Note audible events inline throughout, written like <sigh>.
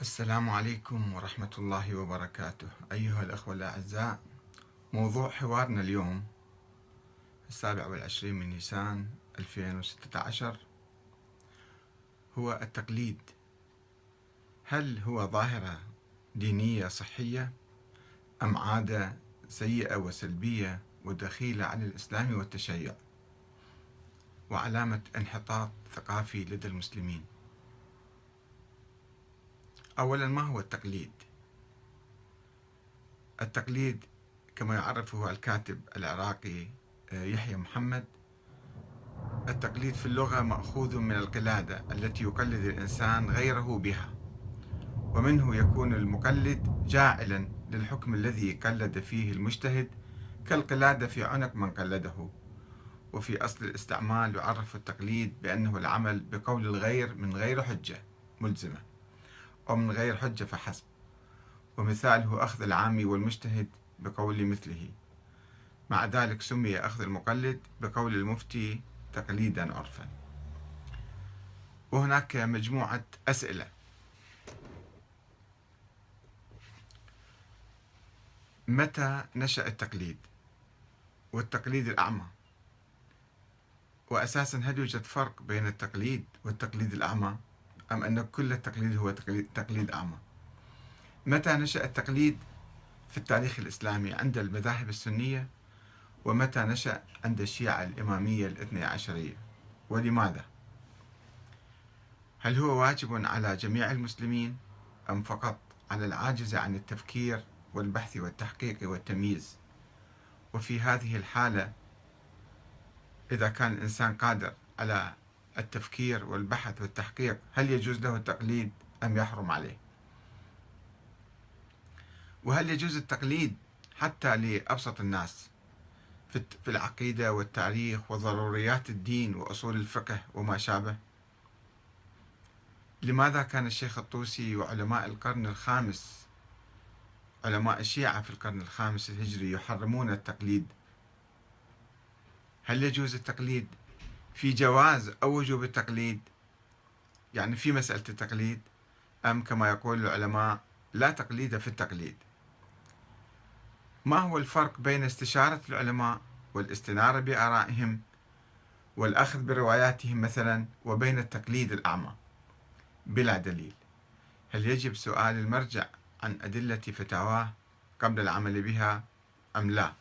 السلام عليكم ورحمة الله وبركاته. أيها الأخوة الأعزاء موضوع حوارنا اليوم السابع والعشرين من نيسان 2016 هو التقليد. هل هو ظاهرة دينية صحية أم عادة سيئة وسلبية ودخيلة على الإسلام والتشيع وعلامة انحطاط ثقافي لدى المسلمين؟ أولا ما هو التقليد؟ التقليد كما يعرفه الكاتب العراقي آه، يحيى محمد التقليد في اللغة مأخوذ من القلادة التي يقلد الإنسان غيره بها ومنه يكون المقلد جاعلا للحكم الذي قلد فيه المجتهد كالقلادة في عنق من قلده وفي أصل الاستعمال يعرف التقليد بأنه العمل بقول الغير من غير حجة ملزمة أو من غير حجة فحسب. ومثاله أخذ العامي والمجتهد بقول مثله. مع ذلك سمي أخذ المقلد بقول المفتي تقليدا عرفا. وهناك مجموعة أسئلة. متى نشأ التقليد؟ والتقليد الأعمى. وأساسا هل يوجد فرق بين التقليد والتقليد الأعمى؟ أم أن كل التقليد هو تقليد, أعمى؟ متى نشأ التقليد في التاريخ الإسلامي عند المذاهب السنية؟ ومتى نشأ عند الشيعة الإمامية الاثني عشرية؟ ولماذا؟ هل هو واجب على جميع المسلمين أم فقط على العاجز عن التفكير والبحث والتحقيق والتمييز؟ وفي هذه الحالة إذا كان الإنسان قادر على التفكير والبحث والتحقيق هل يجوز له التقليد أم يحرم عليه؟ وهل يجوز التقليد حتى لأبسط الناس في العقيدة والتاريخ وضروريات الدين وأصول الفقه وما شابه؟ لماذا كان الشيخ الطوسي وعلماء القرن الخامس علماء الشيعة في القرن الخامس الهجري يحرمون التقليد؟ هل يجوز التقليد في جواز أو وجوب التقليد يعني في مسألة التقليد أم كما يقول العلماء لا تقليد في التقليد؟ ما هو الفرق بين استشارة العلماء والاستنارة بآرائهم والأخذ برواياتهم مثلا وبين التقليد الأعمى؟ بلا دليل. هل يجب سؤال المرجع عن أدلة فتاواه قبل العمل بها أم لا؟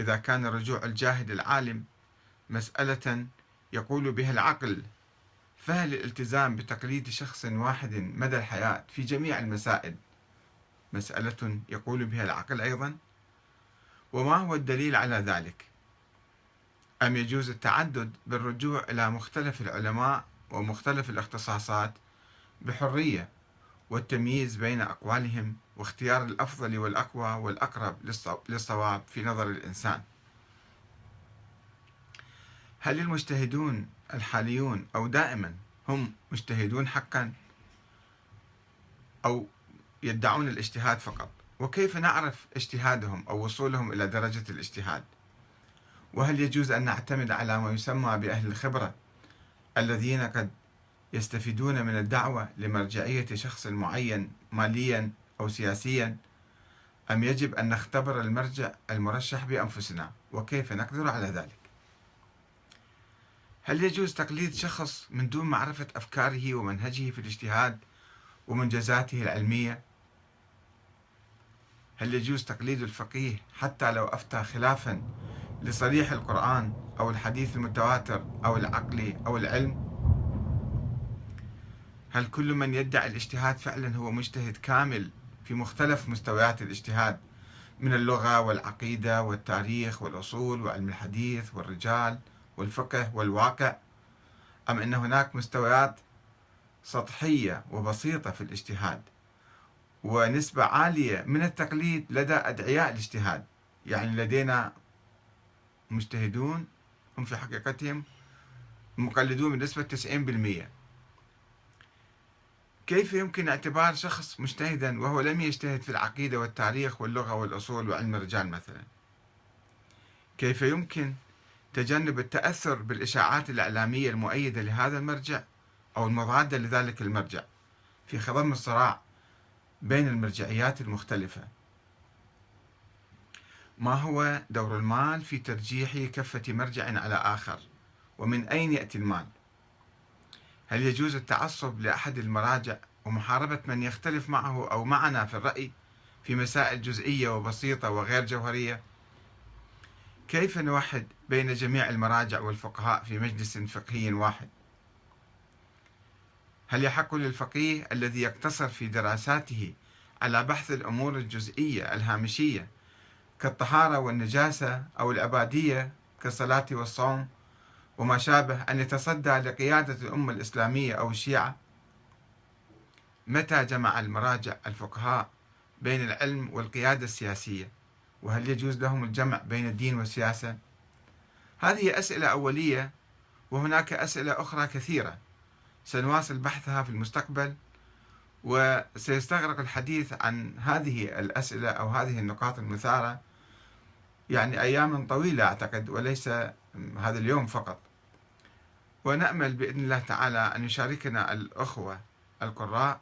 إذا كان رجوع الجاهد العالم مسألة يقول بها العقل فهل الالتزام بتقليد شخص واحد مدى الحياة في جميع المسائل؟ مسألة يقول بها العقل أيضا. وما هو الدليل على ذلك؟ أم يجوز التعدد بالرجوع إلى مختلف العلماء ومختلف الاختصاصات بحرية والتمييز بين أقوالهم واختيار الأفضل والأقوى والأقرب للصواب في نظر الإنسان؟ هل المجتهدون الحاليون أو دائما هم مجتهدون حقا؟ أو يدعون الاجتهاد فقط؟ وكيف نعرف اجتهادهم أو وصولهم إلى درجة الاجتهاد؟ وهل يجوز أن نعتمد على ما يسمى بأهل الخبرة الذين قد يستفيدون من الدعوة لمرجعية شخص معين ماليا أو سياسيا؟ أم يجب أن نختبر المرجع المرشح بأنفسنا؟ وكيف نقدر على ذلك؟ هل يجوز تقليد شخص من دون معرفة أفكاره ومنهجه في الاجتهاد ومنجزاته العلمية؟ هل يجوز تقليد الفقيه حتى لو أفتى خلافا لصريح القرآن أو الحديث المتواتر أو العقل أو العلم؟ هل كل من يدعي الاجتهاد فعلا هو مجتهد كامل في مختلف مستويات الاجتهاد من اللغة والعقيدة والتاريخ والأصول وعلم الحديث والرجال والفقه والواقع أم أن هناك مستويات سطحية وبسيطة في الاجتهاد ونسبة عالية من التقليد لدى أدعياء الاجتهاد؟ يعني لدينا مجتهدون هم في حقيقتهم مقلدون بنسبة 90% كيف يمكن اعتبار شخص مجتهدا وهو لم يجتهد في العقيدة والتاريخ واللغة والأصول وعلم الرجال مثلا؟ كيف يمكن تجنب التأثر بالإشاعات الإعلامية المؤيدة لهذا المرجع أو المضادة لذلك المرجع في خضم الصراع بين المرجعيات المختلفة. ما هو دور المال في ترجيح كفة مرجع على آخر؟ ومن أين يأتي المال؟ هل يجوز التعصب لأحد المراجع ومحاربة من يختلف معه أو معنا في الرأي في مسائل جزئية وبسيطة وغير جوهرية؟ كيف نوحد بين جميع المراجع والفقهاء في مجلس فقهي واحد؟ هل يحق للفقيه الذي يقتصر في دراساته على بحث الأمور الجزئية الهامشية كالطهارة والنجاسة أو الأبادية كالصلاة والصوم وما شابه أن يتصدى لقيادة الأمة الإسلامية أو الشيعة؟ متى جمع المراجع الفقهاء بين العلم والقيادة السياسية؟ وهل يجوز لهم الجمع بين الدين والسياسة؟ هذه أسئلة أولية وهناك أسئلة أخرى كثيرة. سنواصل بحثها في المستقبل وسيستغرق الحديث عن هذه الأسئلة أو هذه النقاط المثارة. يعني أيام طويلة أعتقد وليس هذا اليوم فقط. ونأمل بإذن الله تعالى أن يشاركنا الأخوة القراء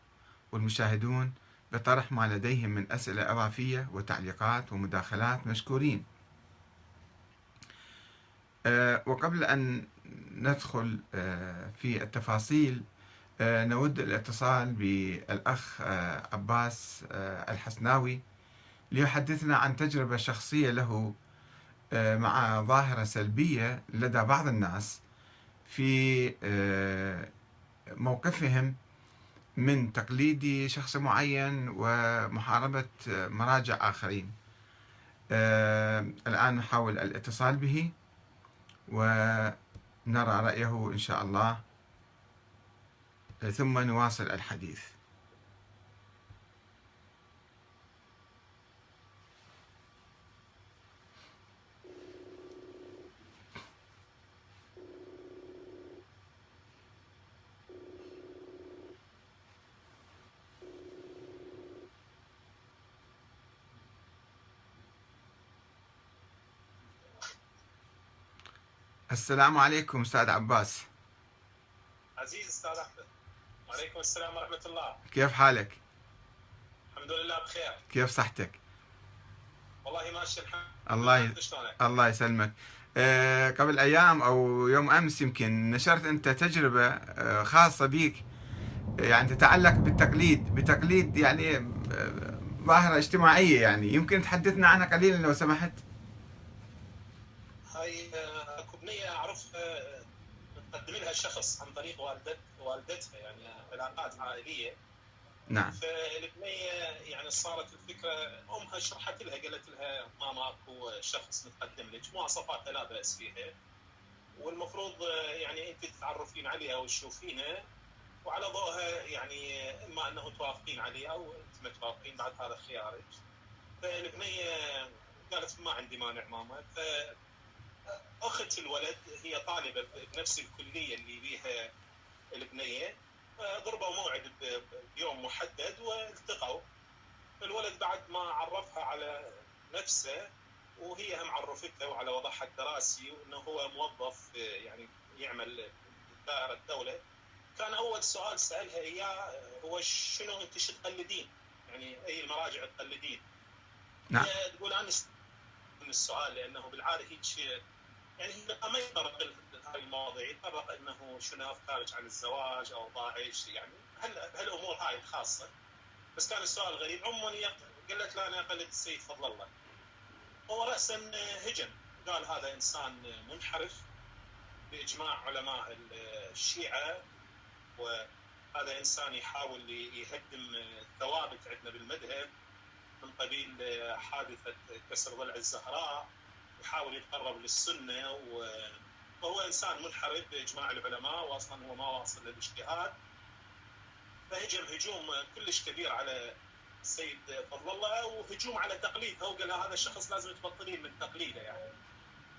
والمشاهدون بطرح ما لديهم من أسئلة إضافية وتعليقات ومداخلات مشكورين. أه وقبل أن ندخل أه في التفاصيل أه نود الاتصال بالأخ عباس الحسناوي ليحدثنا عن تجربة شخصية له مع ظاهرة سلبية لدى بعض الناس في موقفهم من تقليد شخص معين ومحاربة مراجع آخرين. الآن نحاول الاتصال به ونرى رأيه إن شاء الله ثم نواصل الحديث. السلام عليكم أستاذ عباس. عزيز أستاذ أحمد. وعليكم السلام ورحمة الله. كيف حالك؟ الحمد لله بخير. كيف صحتك؟ والله ماشي الحمد الله ي... الله يسلمك. أه قبل أيام أو يوم أمس يمكن نشرت أنت تجربة أه خاصة بك يعني تتعلق بالتقليد بتقليد يعني ظاهرة اجتماعية يعني. يمكن تحدثنا عنها قليلا لو سمحت. هاي اكو بنيه اعرفها مقدم لها شخص عن طريق والدت والدتها يعني علاقات عائلية. نعم. فالبنيه يعني صارت الفكرة أمها شرحت لها قالت لها ماما اكو شخص متقدم لك مواصفات لا بأس فيها. والمفروض يعني أنت تتعرفين عليها وتشوفينها وعلى ضوءها يعني إما أنه توافقين عليه أو أنت ما توافقين بعد هذا خيارك. فالبنيه قالت ما عندي مانع ماما. ف أخت الولد هي طالبة بنفس الكلية اللي بيها البنية ضربوا موعد بيوم محدد والتقوا الولد بعد ما عرفها على نفسه وهي هم عرفته وعلى وضعها الدراسي وإنه هو موظف يعني يعمل دائرة الدولة كان أول سؤال سألها إياه هو شنو أنت شو تقلدين؟ يعني أي المراجع تقلدين؟ نعم تقول أنا من السؤال لأنه بالعادة هيك يعني ما يطرق هاي المواضيع يطرق إنه شنو افكارك عن الزواج أو ضاعش يعني هالأمور هاي الخاصة. بس كان السؤال غريب. عموما قالت له أنا أقلد السيد فضل الله. هو راسا هجم قال هذا إنسان منحرف بإجماع علماء الشيعة وهذا إنسان يحاول يهدم الثوابت عندنا بالمذهب من قبيل حادثة كسر ضلع الزهراء. يحاول يتقرب للسنة وهو إنسان منحرف بإجماع العلماء واصلا هو ما واصل للاجتهاد. فهجم هجوم كلش كبير على السيد فضل الله وهجوم على تقليده هو قال هذا الشخص لازم تبطلين من تقليده يعني.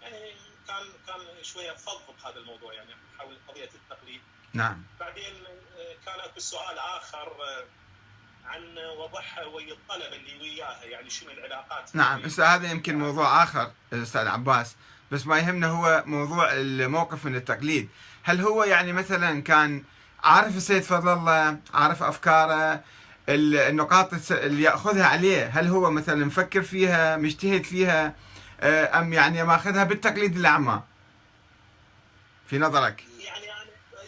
يعني كان كان شوية فض بهذا الموضوع يعني حول قضية التقليد. نعم. بعدين كان أكو سؤال آخر عن وضعها ويا الطلبة اللي وياها يعني شنو العلاقات؟ نعم هسه هذا يمكن موضوع آخر أستاذ عباس. بس ما يهمنا هو موضوع الموقف من التقليد. هل هو يعني مثلا كان عارف السيد فضل الله عارف أفكاره النقاط اللي يأخذها عليه هل هو مثلا مفكر فيها مجتهد فيها أم يعني ماخذها بالتقليد الأعمى؟ في نظرك يعني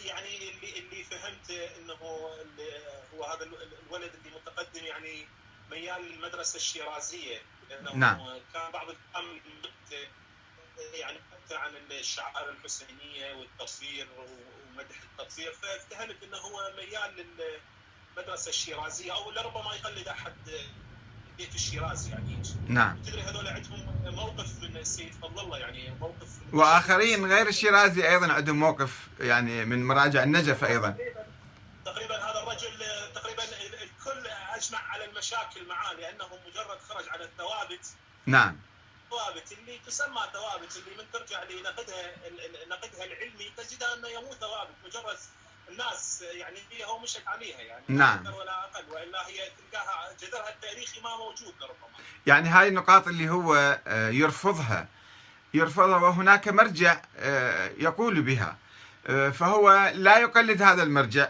يعني اللي اللي فهمت انه هو هذا الولد اللي متقدم يعني ميال للمدرسه الشيرازية لأنه نعم. كان بعض الكلام يعني حتى عن الشعائر الحسينية والتصوير ومدح التصوير فافتهمت إنه هو ميال للمدرسة الشيرازية أو لربما يقلد أحد بيت الشيرازي يعني. نعم. تدري هذول عندهم موقف من السيد فضل الله يعني موقف وآخرين غير الشيرازي أيضا عندهم موقف يعني من مراجع النجف أيضا تقريبا هذا الرجل تقريبا اجمع على المشاكل معاه لأنه مجرد خرج على الثوابت. نعم. ثوابت اللي تسمى ثوابت اللي من ترجع لنقدها نقدها العلمي تجدها إنه مو ثوابت مجرد الناس يعني فيها ومشت عليها يعني نعم. أكثر ولا أقل وإلا هي تلقاها جذرها التاريخي ما موجود لربما يعني هاي النقاط اللي هو آه، يرفضها. يرفضها وهناك مرجع آه، يقول بها. آه، فهو لا يقلد هذا المرجع.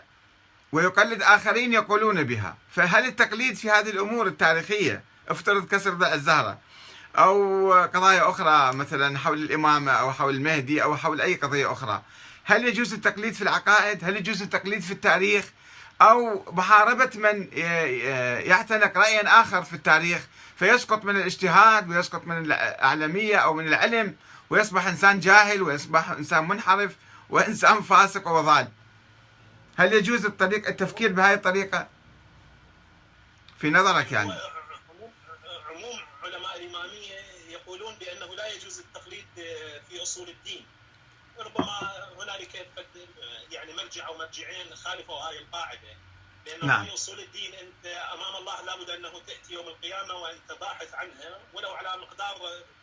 ويقلد آخرين يقولون بها. فهل التقليد في هذه الأمور التاريخية افترض كسر ضع الزهرة؟ أو قضايا أخرى مثلا حول الإمامة أو حول المهدي أو حول أي قضية أخرى. هل يجوز التقليد في العقائد؟ هل يجوز التقليد في التاريخ؟ أو محاربة من يعتنق رأيا آخر في التاريخ فيسقط من الاجتهاد ويسقط من الأعلمية أو من العلم ويصبح إنسان جاهل ويصبح إنسان منحرف وإنسان فاسق وضال. هل يجوز الطريق التفكير بهذه الطريقة؟ في نظرك يعني. عموم علماء الإمامية يقولون بأنه لا يجوز التقليد في أصول الدين. ربما هنالك يعني مرجع أو مرجعين خالفوا هذه القاعدة. لأنه نعم. في أصول الدين أنت أمام الله لابد أنه تأتي يوم القيامة وأنت باحث عنها ولو على مقدار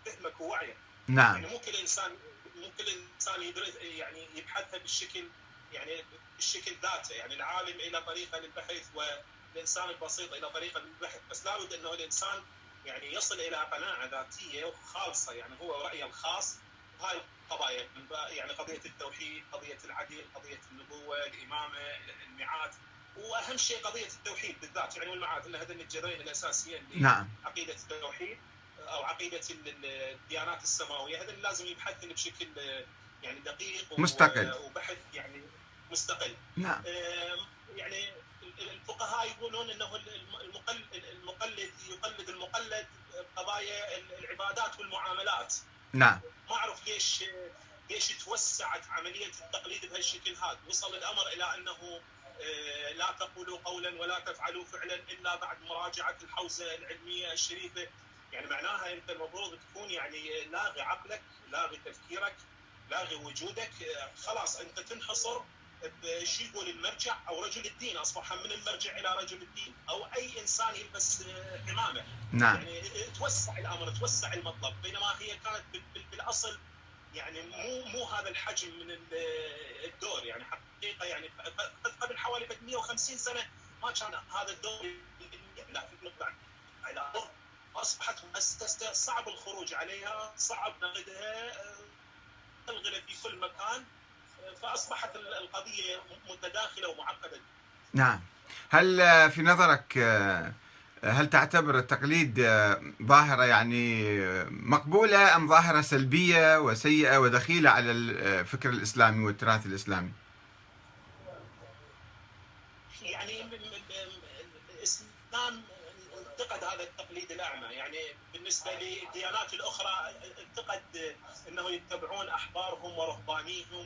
فهمك ووعيك. نعم. يعني مو كل انسان مو كل انسان يدرس يعني يبحثها بالشكل يعني بالشكل ذاته. يعني العالم إلى طريقة للبحث والإنسان البسيط إلى طريقة للبحث. بس لابد إنه الإنسان يعني يصل إلى قناعة ذاتية خالصه يعني هو رأيه الخاص. هاي القضايا يعني قضية التوحيد، قضية العدل، قضية النبوة، الإمامة، الميعاد. وأهم شيء قضية التوحيد بالذات. يعني والمعاد اللي هذين الجذرين الأساسيين نعم. عقيدة التوحيد أو عقيدة الديانات السماوية. هذا لازم يبحث بشكل يعني دقيق مستقل. وبحث يعني مستقل. نعم. يعني الفقهاء يقولون إنه المقلد المقلد يقلد المقلد قضايا العبادات والمعاملات. نعم. ما أعرف ليش ليش توسعت عملية التقليد بهالشكل هذا. وصل الأمر إلى أنه آه، لا تقولوا قولا ولا تفعلوا فعلا إلا بعد مراجعة الحوزة العلمية الشريفة. يعني معناها أنت المفروض تكون يعني لاغي عقلك لاغي تفكيرك لاغي وجودك. آه، خلاص أنت تنحصر شو يقول المرجع أو رجل الدين اصبح من المرجع إلى رجل الدين أو أي إنسان يلبس عمامه آه، نعم. يعني توسع الأمر توسع المطلب. بينما هي كانت بالأصل يعني مو مو هذا الحجم من الدور. يعني حقيقة يعني قبل حوالي 150 سنة ما كان هذا الدور لا في أصبحت مؤسسة صعب الخروج عليها صعب نقدها تلغله في كل مكان. فأصبحت القضية متداخلة ومعقدة. نعم. هل في نظرك هل تعتبر التقليد ظاهرة يعني مقبولة أم ظاهرة سلبية وسيئة ودخيلة على الفكر الإسلامي والتراث الإسلامي؟ يعني الإسلام انتقد هذا التقليد الأعمى. يعني بالنسبة للديانات الأخرى انتقد أنه يتبعون أحبارهم ورهبانيهم.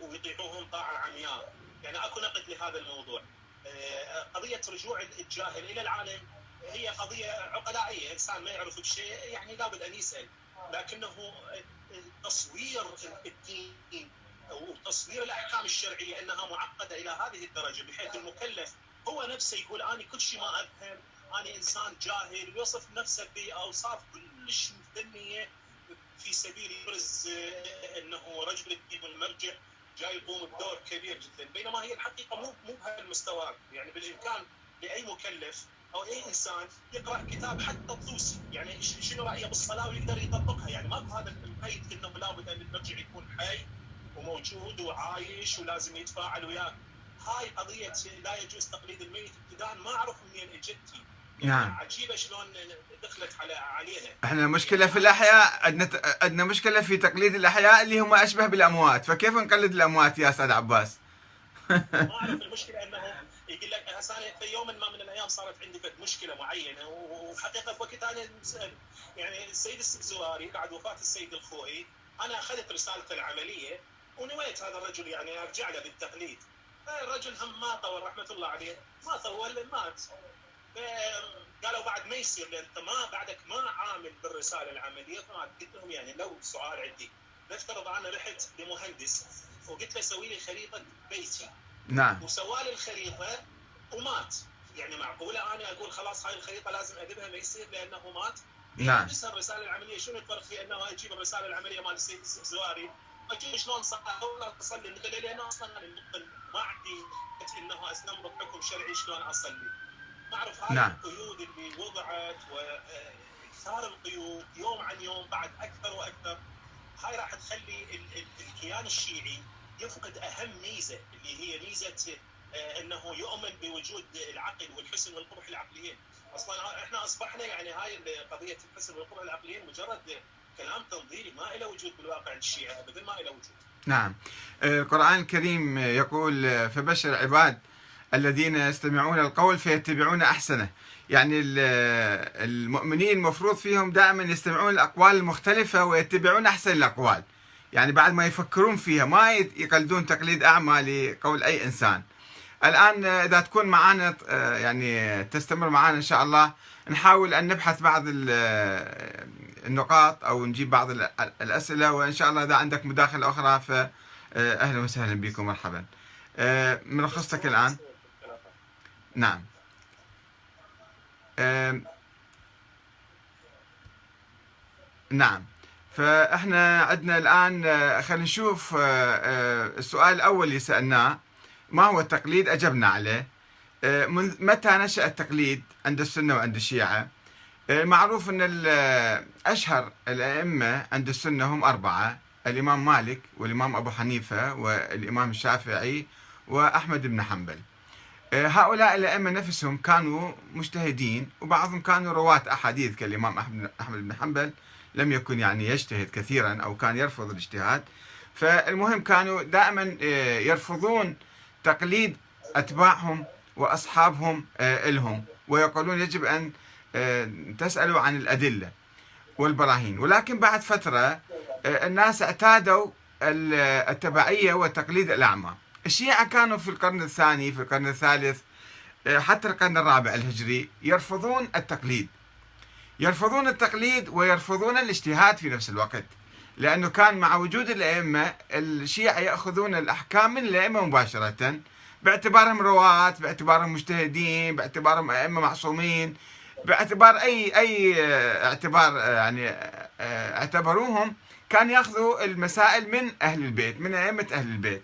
ويطيعوهم طاعة عمياء. يعني أكو نقد لهذا الموضوع. آه، قضية رجوع الجاهل إلى العالم هي قضية عقلائية، إنسان ما يعرف بشيء يعني لابد أن يسأل، لكنه تصوير الدين وتصوير الأحكام الشرعية إنها معقدة إلى هذه الدرجة بحيث المكلف هو نفسه يقول أنا كل شيء ما أفهم، أنا إنسان جاهل ويصف نفسه بأوصاف كلش مذنيه في سبيل يبرز إنه رجل الدين والمرجع جاي يقوم بدور كبير جدا. بينما هي الحقيقة مو مو بهالمستوى يعني بالإمكان لأي مكلف أو أي إنسان يقرأ كتاب حتى الطوسي. يعني شنو رأيه بالصلاة ويقدر يطبقها؟ يعني ماكو هذا القيد إنه لابد أن المرجع يكون حي وموجود وعايش ولازم يتفاعل وياك. هاي قضية لا يجوز تقليد الميت ابتداء. ما أعرف منين اجتي نعم. عجيبة شلون دخلت على علينا إحنا مشكلة في الأحياء عندنا عندنا مشكلة في تقليد الأحياء اللي هم أشبه بالأموات. فكيف نقلد الأموات يا أستاذ عباس؟ <laughs> ما أعرف المشكلة أنه يقول لك هسه أنا في يوم ما من الأيام صارت عندي مشكلة معينة وحقيقة في وقت أنا يعني السيد السبزواري بعد وفاة السيد الخوئي أنا أخذت رسالته العملية ونويت هذا الرجل يعني أرجع له بالتقليد. الرجل هم ما طول رحمة الله عليه ما طول مات قالوا بعد ما يصير لأن أنت ما بعدك ما عامل بالرسالة العملية فما قلت لهم يعني لو سؤال عندي. نفترض أنا رحت لمهندس وقلت له سوي لي خريطة بيتي. نعم. وسوى لي الخريطة ومات. يعني معقولة أنا أقول خلاص هاي الخريطة لازم اذبها ما يصير لأنه مات؟ نعم. بس الرسالة العملية شنو الفرق في أنه أجيب الرسالة العملية مال السيد الزواري أجيب شلون ولا أصلي لأن أصلا ما عندي إنه استنبط حكم شرعي شلون أصلي. اعرف هاي نعم. القيود اللي وضعت واكثار القيود يوم عن يوم بعد أكثر وأكثر. هاي راح تخلي ال- ال- الكيان الشيعي يفقد أهم ميزة اللي هي ميزة آه، إنه يؤمن بوجود العقل والحسن والقبح العقليين أصلا إحنا أصبحنا يعني هاي قضية الحسن والقبح العقليين مجرد كلام تنظيري ما له وجود بالواقع عند الشيعه ابدا ما له وجود. نعم. القرآن الكريم يقول فبشر العباد الذين يستمعون القول فيتبعون أحسنه. يعني ال- المؤمنين المفروض فيهم دائما يستمعون الأقوال المختلفة ويتبعون أحسن الأقوال. يعني بعد ما يفكرون فيها ما يقلدون تقليد أعمى لقول أي إنسان. الآن إذا تكون معنا يعني تستمر معنا إن شاء الله نحاول أن نبحث بعض ال- النقاط أو نجيب بعض ال- الأسئلة وإن شاء الله إذا عندك مداخلة أخرى فأهلا وسهلا بكم مرحبا. آه، من رخصتك الآن؟ نعم. نعم. فإحنا عندنا الآن آه، خلينا نشوف آه، آه، السؤال الأول اللي سألناه ما هو التقليد أجبنا عليه؟ آه، من متى نشأ التقليد عند السنة وعند الشيعة؟ معروف أن أشهر الأئمة عند السنة هم أربعة الإمام مالك والإمام أبو حنيفة والإمام الشافعي وأحمد بن حنبل. هؤلاء الأئمة نفسهم كانوا مجتهدين وبعضهم كانوا رواة أحاديث كالإمام أحمد بن حنبل لم يكن يعني يجتهد كثيرا أو كان يرفض الاجتهاد. فالمهم كانوا دائما آه، يرفضون تقليد أتباعهم وأصحابهم آه، لهم ويقولون يجب أن آه، تسألوا عن الأدلة والبراهين. ولكن بعد فترة آه، الناس اعتادوا ال- التبعية والتقليد الأعمى. الشيعة كانوا في القرن الثاني في القرن الثالث آه، حتى القرن الرابع الهجري يرفضون التقليد. يرفضون التقليد ويرفضون الاجتهاد في نفس الوقت لأنه كان مع وجود الأئمة الشيعة يأخذون الأحكام من الأئمة مباشرة باعتبارهم رواة باعتبارهم مجتهدين باعتبارهم أئمة معصومين باعتبار أي أي آه، اعتبار آه، يعني اعتبروهم كان يأخذوا المسائل من أهل البيت من أئمة أهل البيت.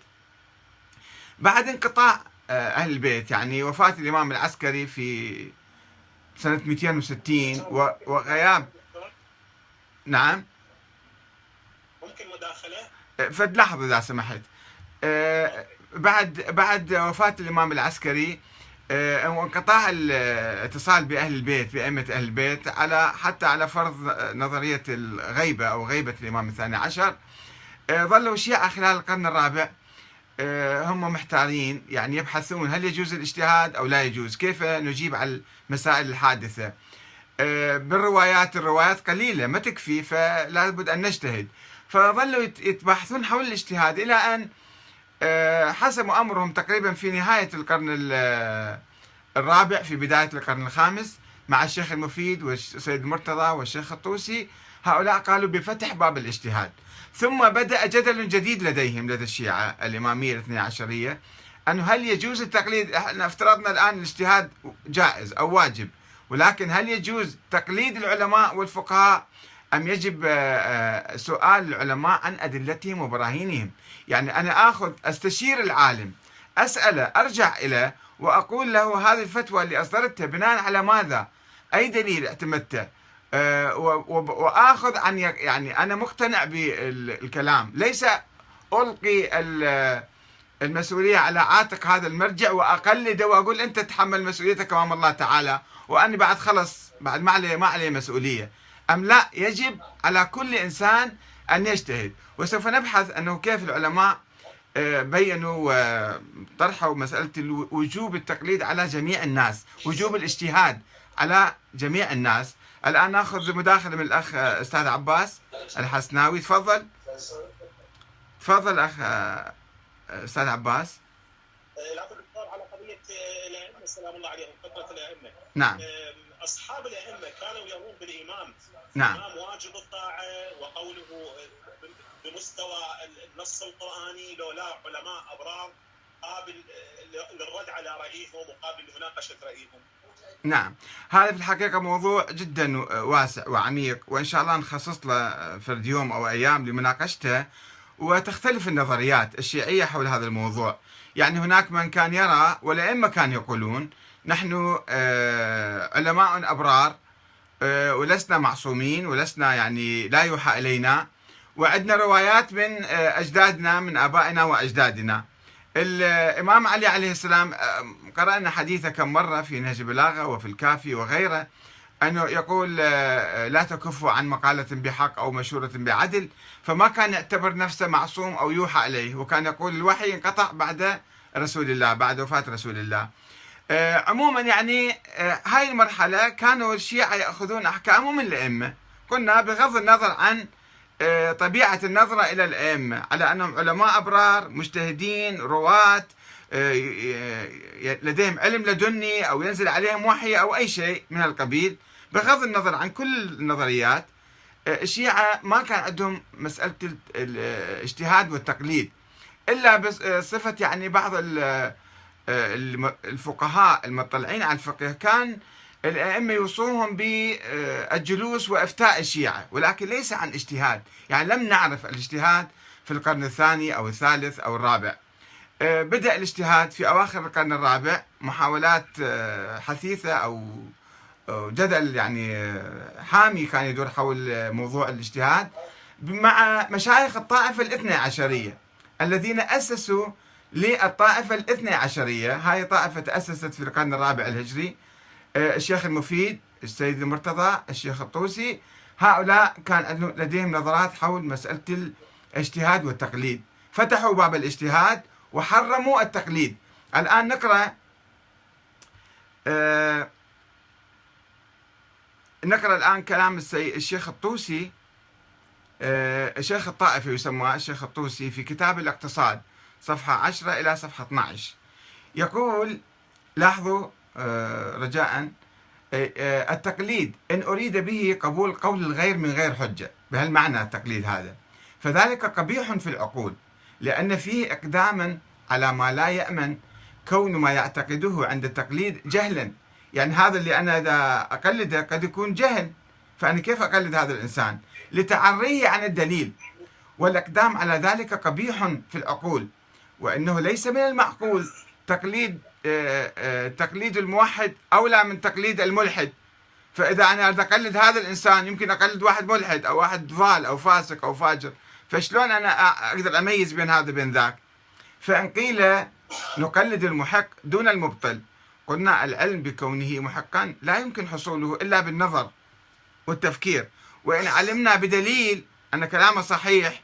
بعد انقطاع آه، أهل البيت يعني وفاة الإمام العسكري في سنة 260 و- وغياب. نعم. ممكن مداخلة؟ فد لحظة إذا سمحت. آه، بعد بعد وفاة الإمام العسكري آه، وانقطاع الاتصال بأهل البيت بأئمة أهل البيت على حتى على فرض نظرية الغيبة أو غيبة الإمام الثاني عشر آه، ظلوا الشيعة خلال القرن الرابع. آه، هم محتارين يعني يبحثون هل يجوز الاجتهاد أو لا يجوز. كيف نجيب على المسائل الحادثة؟ آه، بالروايات الروايات قليلة ما تكفي فلا بد أن نجتهد. فظلوا يت- يتبحثون حول الاجتهاد إلى أن آه، حسموا أمرهم تقريبا في نهاية القرن ال- الرابع في بداية القرن الخامس مع الشيخ المفيد والسيد المرتضى والشيخ الطوسي. هؤلاء قالوا بفتح باب الاجتهاد. ثم بدأ جدل جديد لديهم لدى الشيعة الإمامية الاثني عشرية أنه هل يجوز التقليد؟ إحنا افترضنا الآن الاجتهاد جائز أو واجب ولكن هل يجوز تقليد العلماء والفقهاء؟ أم يجب آه، آه، سؤال العلماء عن أدلتهم وبراهينهم؟ يعني أنا آخذ أستشير العالم أسأله أرجع إليه وأقول له هذه الفتوى اللي أصدرتها بناء على ماذا؟ أي دليل اعتمدته؟ آه، و- و- وآخذ عن يعني أنا مقتنع بالكلام. ليس ألقي ال- المسؤولية على عاتق هذا المرجع وأقلده وأقول أنت تحمل مسؤوليتك أمام الله تعالى وأني بعد خلص بعد ما عليه ما عليه مسؤولية. أم لا يجب على كل إنسان أن يجتهد. وسوف نبحث أنه كيف العلماء آه، بينوا وطرحوا مسألة وجوب التقليد على جميع الناس وجوب الاجتهاد على جميع الناس. الآن نأخذ مداخلة من الأخ آه، أستاذ عباس الحسناوي. تفضل. تفضل أخ آه، أستاذ عباس. على قضية الأئمة سلام الله عليهم فترة الأئمة نعم. أصحاب الأئمة كانوا يرون بالإمام نعم. الإمام واجب الطاعة وقوله بمستوى النص القرآني لو لا علماء أبرار قابل للرد على رأيهم وقابل لمناقشة رأيهم نعم. هذا في الحقيقة موضوع جدا واسع وعميق وإن شاء الله نخصص له فرد يوم أو أيام لمناقشته وتختلف النظريات الشيعية حول هذا الموضوع. يعني هناك من كان يرى والأئمة كانوا يقولون نحن آه، علماء أبرار آه، ولسنا معصومين ولسنا يعني لا يوحى إلينا وعندنا روايات من آه، أجدادنا من آبائنا وأجدادنا. الإمام علي عليه السلام قرأنا حديثه كم مرة في نهج البلاغة وفي الكافي وغيره أنه يقول لا تكفوا عن مقالة بحق أو مشورة بعدل فما كان يعتبر نفسه معصوم أو يوحى إليه وكان يقول الوحي انقطع بعد رسول الله بعد وفاة رسول الله. آه، عموما يعني آه، هاي المرحلة كانوا الشيعة يأخذون أحكامهم من الأئمة. قلنا بغض النظر عن آه، طبيعة النظرة إلى الأئمة على أنهم علماء أبرار مجتهدين رواة لديهم علم لدني أو ينزل عليهم وحي أو أي شيء من القبيل. بغض النظر عن كل النظريات الشيعة ما كان عندهم مسألة الاجتهاد والتقليد إلا بصفة يعني بعض الفقهاء المطلعين على الفقه. كان الأئمة يوصوهم بالجلوس وإفتاء الشيعة ولكن ليس عن اجتهاد. يعني لم نعرف الاجتهاد في القرن الثاني أو الثالث أو الرابع. بدأ الاجتهاد في أواخر القرن الرابع محاولات حثيثة أو جدل يعني حامي كان يدور حول موضوع الاجتهاد مع مشايخ الطائفة الاثنى عشرية الذين أسسوا للطائفة الاثنى عشرية. هاي طائفة تأسست في القرن الرابع الهجري. الشيخ المفيد السيد المرتضى الشيخ الطوسي هؤلاء كان لديهم نظرات حول مسألة الاجتهاد والتقليد. فتحوا باب الاجتهاد وحرموا التقليد. الآن نقرأ آه، نقرأ الآن كلام الشيخ الطوسي آه، الشيخ الطائفي يسمى الشيخ الطوسي في كتاب الاقتصاد صفحة 10 إلى صفحة 12 يقول لاحظوا آه، رجاء. آه، آه، التقليد إن أريد به قبول قول الغير من غير حجة. بهالمعنى التقليد هذا. فذلك قبيح في العقول لأن فيه إقداما على ما لا يأمن. كون ما يعتقده عند التقليد جهلا. يعني هذا اللي أنا إذا أقلده قد يكون جهل. فأنا كيف أقلد هذا الإنسان؟ لتعريه عن الدليل. والإقدام على ذلك قبيح في العقول. وأنه ليس من المعقول. تقليد آه، آه، تقليد الموحد أولى من تقليد الملحد. فإذا أنا أقلد هذا الإنسان يمكن أقلد واحد ملحد أو واحد ضال أو فاسق أو فاجر. فشلون أنا أقدر أميز بين هذا وبين ذاك؟ فإن قيل نقلد المحق دون المبطل قلنا العلم بكونه محقا لا يمكن حصوله إلا بالنظر والتفكير. وإن علمنا بدليل أن كلامه صحيح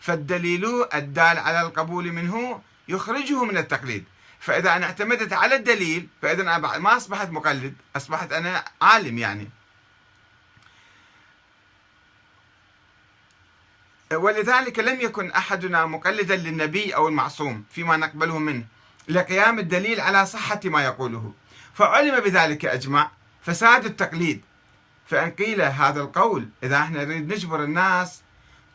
فالدليل الدال على القبول منه يخرجه من التقليد. فإذا أنا اعتمدت على الدليل فإذا أنا ما أصبحت مقلد أصبحت أنا عالم يعني. ولذلك لم يكن أحدنا مقلدا للنبي أو المعصوم فيما نقبله منه لقيام الدليل على صحة ما يقوله. فعلم بذلك أجمع فساد التقليد. فإن قيل هذا القول إذا إحنا نريد نجبر الناس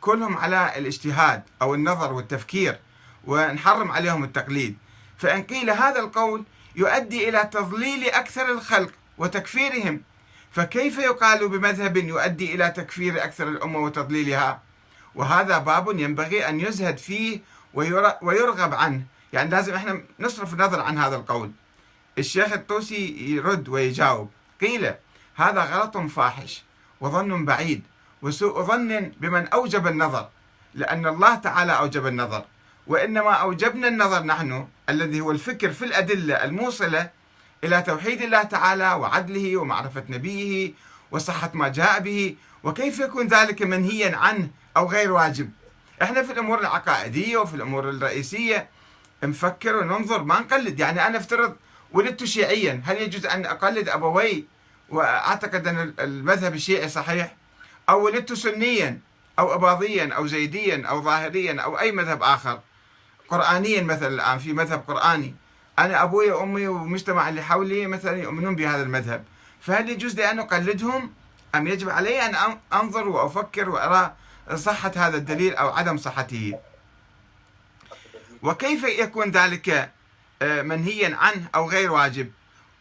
كلهم على الاجتهاد أو النظر والتفكير ونحرم عليهم التقليد. فإن قيل هذا القول يؤدي إلى تضليل أكثر الخلق وتكفيرهم. فكيف يقال بمذهب يؤدي إلى تكفير أكثر الأمة وتضليلها؟ وهذا باب ينبغي أن يزهد فيه ويرغب عنه. يعني لازم إحنا نصرف النظر عن هذا القول. الشيخ الطوسي يرد ويجاوب. قيل هذا غلط فاحش وظن بعيد وسوء ظن بمن أوجب النظر لأن الله تعالى أوجب النظر. وإنما أوجبنا النظر نحن الذي هو الفكر في الأدلة الموصلة إلى توحيد الله تعالى وعدله ومعرفة نبيه وصحة ما جاء به وكيف يكون ذلك منهيا عنه أو غير واجب. إحنا في الأمور العقائدية وفي الأمور الرئيسية نفكر وننظر ما نقلد. يعني أنا افترض ولدت شيعيا هل يجوز أن أقلد أبوي؟ وأعتقد أن المذهب الشيعي صحيح. أو ولدت سنيا أو أباضيا أو زيديا أو ظاهريا أو أي مذهب آخر. قرآنيا مثلا الآن في مذهب قرآني. أنا أبوي وأمي والمجتمع اللي حولي مثلا يؤمنون بهذا المذهب. فهل يجوز لي أن أقلدهم؟ أم يجب علي أن أنظر وأفكر وأرى صحة هذا الدليل أو عدم صحته؟ وكيف يكون ذلك آه، منهيا عنه أو غير واجب؟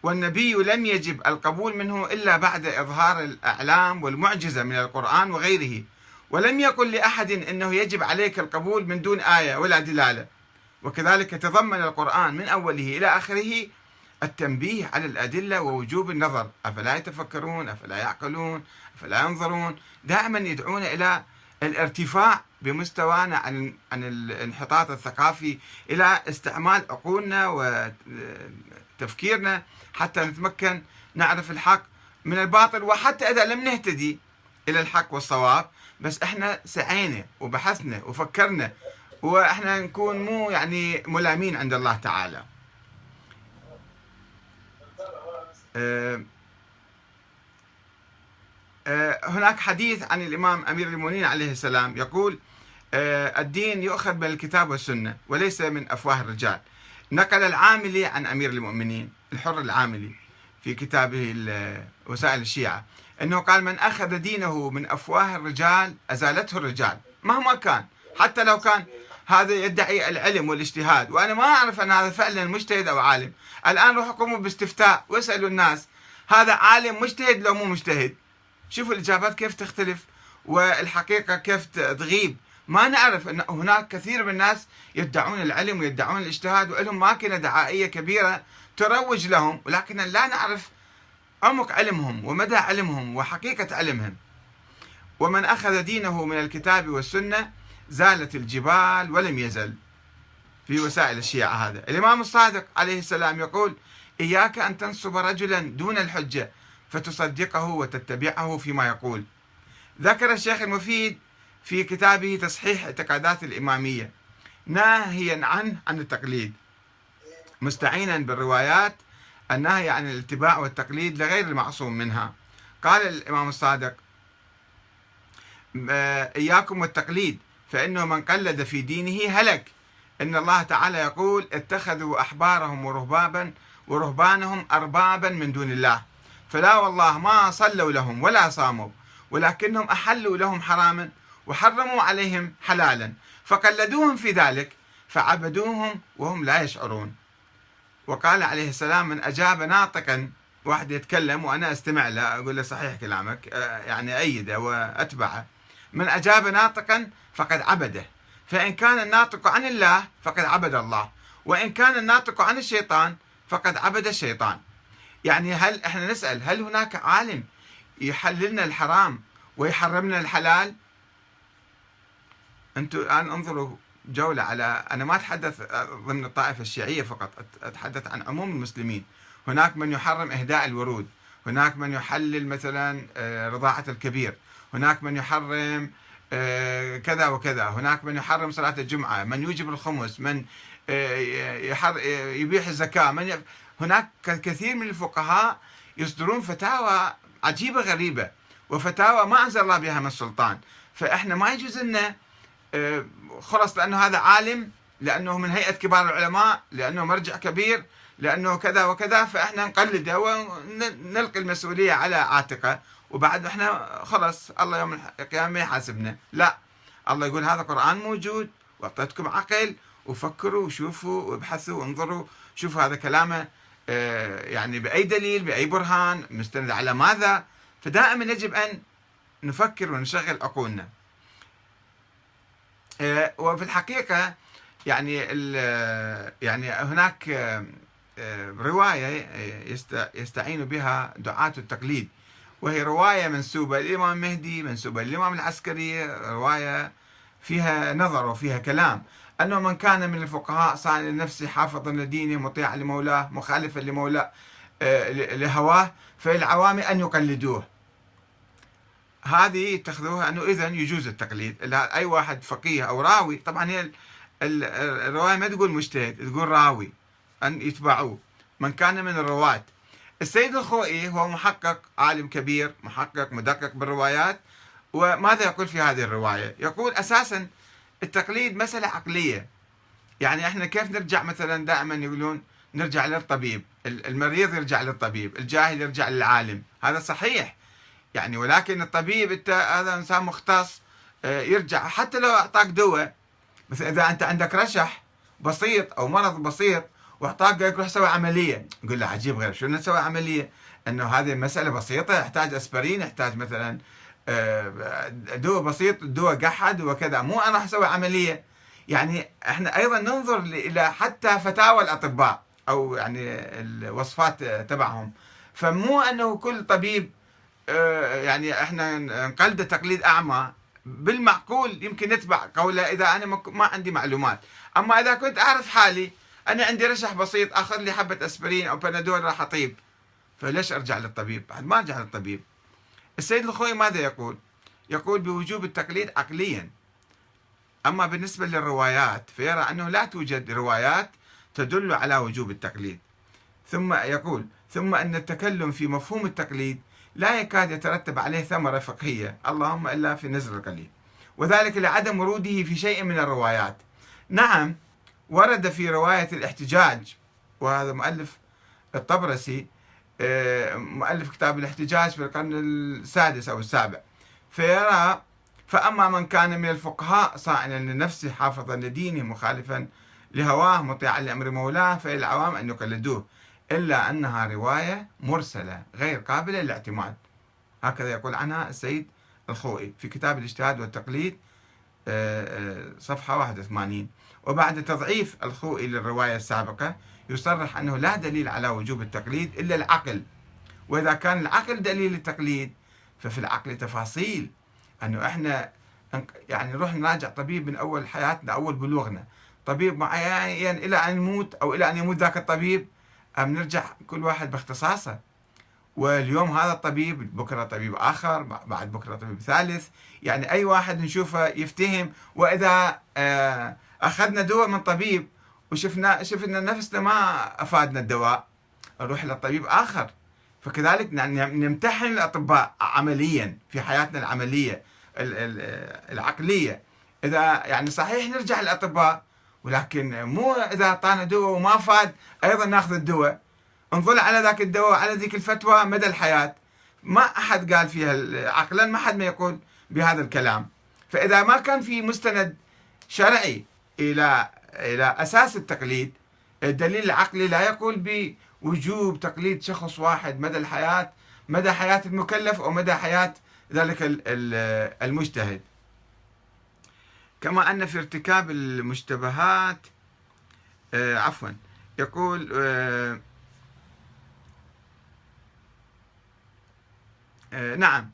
والنبي لم يجب القبول منه إلا بعد إظهار الأعلام والمعجزة من القرآن وغيره. ولم يقل لأحد أنه يجب عليك القبول من دون آية ولا دلالة. وكذلك تضمن القرآن من أوله إلى آخره التنبيه على الأدلة ووجوب النظر. أفلا يتفكرون؟ أفلا يعقلون؟ أفلا ينظرون؟ دائما يدعون إلى الارتفاع بمستوانا عن عن الانحطاط الثقافي إلى استعمال عقولنا وتفكيرنا حتى نتمكن نعرف الحق من الباطل وحتى إذا لم نهتدي إلى الحق والصواب. بس إحنا سعينا وبحثنا وفكرنا وإحنا نكون مو يعني ملامين عند الله تعالى. أه آه، هناك حديث عن الإمام أمير المؤمنين عليه السلام يقول آه، الدين يؤخذ من الكتاب والسنة وليس من أفواه الرجال نقل العاملي عن أمير المؤمنين الحر العاملي في كتابه وسائل الشيعة أنه قال من أخذ دينه من أفواه الرجال أزالته الرجال مهما كان حتى لو كان هذا يدعي العلم والاجتهاد وأنا ما أعرف أن هذا فعلا مجتهد أو عالم. الآن روح قوموا باستفتاء واسألوا الناس هذا عالم مجتهد لو مو مجتهد؟ شوفوا الإجابات كيف تختلف والحقيقة كيف تغيب. ما نعرف أن هناك كثير من الناس يدعون العلم ويدعون الاجتهاد ولهم ماكينة دعائية كبيرة تروج لهم ولكن لا نعرف عمق علمهم ومدى علمهم وحقيقة علمهم. ومن أخذ دينه من الكتاب والسنة زالت الجبال ولم يزل في وسائل الشيعة هذا. الإمام الصادق عليه السلام يقول إياك أن تنصب رجلا دون الحجة فتصدقه وتتبعه فيما يقول. ذكر الشيخ المفيد في كتابه تصحيح اعتقادات الإمامية ناهيا عنه عن التقليد مستعينا بالروايات النهي عن الاتباع والتقليد لغير المعصوم منها. قال الإمام الصادق إياكم والتقليد فإنه من قلد في دينه هلك. إن الله تعالى يقول اتخذوا أحبارهم ورهبابا ورهبانهم أربابا من دون الله. فلا والله ما صلوا لهم ولا صاموا ولكنهم أحلوا لهم حراما وحرموا عليهم حلالا. فقلدوهم في ذلك فعبدوهم وهم لا يشعرون. وقال عليه السلام من أجاب ناطقا واحد يتكلم وأنا أستمع له أقول له صحيح كلامك آه، يعني أيده وأتبعه. من أجاب ناطقا فقد عبده. فإن كان الناطق عن الله فقد عبد الله. وإن كان الناطق عن الشيطان فقد عبد الشيطان. يعني هل إحنا نسأل هل هناك عالم يحللنا الحرام ويحرمنا الحلال؟ أنتم الآن انظروا جولة على أنا ما أتحدث ضمن الطائفة الشيعية فقط أتحدث عن عموم المسلمين. هناك من يحرم إهداء الورود هناك من يحلل مثلا آه، رضاعة الكبير هناك من يحرم كذا وكذا. هناك من يحرم صلاة الجمعة من يوجب الخمس من آه، يبيح الزكاة من هناك كثير من الفقهاء يصدرون فتاوى عجيبة غريبة وفتاوى ما أنزل الله بها من السلطان فإحنا ما يجوز لنا آه، خلص لأنه هذا عالم لأنه من هيئة كبار العلماء لأنه مرجع كبير لأنه كذا وكذا فإحنا نقلده ونلقي المسؤولية على عاتقه. وبعد إحنا خلص الله يوم القيامة ما يحاسبنا. لا الله يقول هذا قرآن موجود وأعطيتكم عقل وفكروا وشوفوا وابحثوا وانظروا شوفوا هذا كلامه آه، يعني بأي دليل بأي برهان مستند على ماذا؟ فدائما يجب أن نفكر ونشغل عقولنا. آه، وفي الحقيقة يعني يعني هناك آه، رواية يستعين بها دعاة التقليد. وهي رواية منسوبة للإمام المهدي منسوبة للإمام العسكري رواية فيها نظر وفيها كلام. أنه من كان من الفقهاء صانع لنفسه حافظا لدينه مطيعا لمولاه مخالفا لمولاه آه، لهواه فالعوام أن يقلدوه. هذه يتخذوها أنه إذا يجوز التقليد. أي واحد فقيه أو راوي طبعا هي الرواية ما تقول مجتهد تقول راوي أن يتبعوه. من كان من الرواة. السيد الخوئي هو محقق عالم كبير محقق مدقق بالروايات. وماذا يقول في هذه الرواية؟ يقول أساسا التقليد مسألة عقلية. يعني إحنا كيف نرجع مثلا دائما يقولون نرجع للطبيب المريض يرجع للطبيب الجاهل يرجع للعالم. هذا صحيح. يعني ولكن الطبيب إنت هذا إنسان مختص آه، يرجع. حتى لو أعطاك دواء مثلا إذا أنت عندك رشح بسيط أو مرض بسيط واعطاك قال لك روح سوي عملية. نقول له عجيب غير شو نسوي عملية؟ إنه هذه مسألة بسيطة يحتاج أسبرين يحتاج مثلا آه، دواء بسيط دواء قحد وكذا. مو أنا راح أسوي عملية. يعني إحنا أيضا ننظر إلى حتى فتاوى الأطباء أو يعني الوصفات تبعهم. فمو أنه كل طبيب آه، يعني إحنا نقلد تقليد أعمى. بالمعقول يمكن نتبع قوله إذا أنا ما عندي معلومات. أما إذا كنت أعرف حالي أنا عندي رشح بسيط آخذ لي حبة أسبرين أو بنادول راح أطيب فليش أرجع للطبيب؟ بعد ما أرجع للطبيب. السيد الخوي ماذا يقول؟ يقول بوجوب التقليد عقليا. أما بالنسبة للروايات فيرى أنه لا توجد روايات تدل على وجوب التقليد. ثم يقول: ثم أن التكلم في مفهوم التقليد لا يكاد يترتب عليه ثمرة فقهية، اللهم إلا في نزر القليل. وذلك لعدم وروده في شيء من الروايات. نعم ورد في رواية الاحتجاج وهذا مؤلف الطبرسي آه، مؤلف كتاب الاحتجاج في القرن السادس أو السابع. فيرى فأما من كان من الفقهاء صائنا لنفسه حافظا لدينه مخالفا لهواه مطيعا لأمر مولاه فالعوام أن يقلدوه إلا أنها رواية مرسلة غير قابلة للاعتماد. هكذا يقول عنها السيد الخوئي في كتاب الاجتهاد والتقليد آه، آه، صفحة 81 وبعد تضعيف الخوئي للرواية السابقة يصرح أنه لا دليل على وجوب التقليد إلا العقل. وإذا كان العقل دليل التقليد ففي العقل تفاصيل. أنه إحنا يعني نروح نراجع طبيب من أول حياتنا أول بلوغنا. طبيب معين إلى أن يموت أو إلى أن يموت ذاك الطبيب أم نرجع كل واحد باختصاصه. واليوم هذا الطبيب بكرة طبيب آخر بعد بكرة طبيب ثالث. يعني أي واحد نشوفه يفتهم. وإذا آه أخذنا دواء من طبيب وشفنا شفنا نفسنا ما أفادنا الدواء. نروح لطبيب آخر. فكذلك نمتحن الأطباء عمليا في حياتنا العملية العقلية. إذا يعني صحيح نرجع للأطباء ولكن مو إذا أعطانا دواء وما فاد أيضا نأخذ الدواء. نظل على ذاك الدواء وعلى ذيك الفتوى مدى الحياة. ما أحد قال فيها عقلا ما حد ما يقول بهذا الكلام. فإذا ما كان في مستند شرعي إلى إلى أساس التقليد. الدليل العقلي لا يقول بوجوب تقليد شخص واحد مدى الحياة مدى حياة المكلف أو مدى حياة ذلك المجتهد. كما أن في ارتكاب المشتبهات آه، عفوا يقول آه، آه، نعم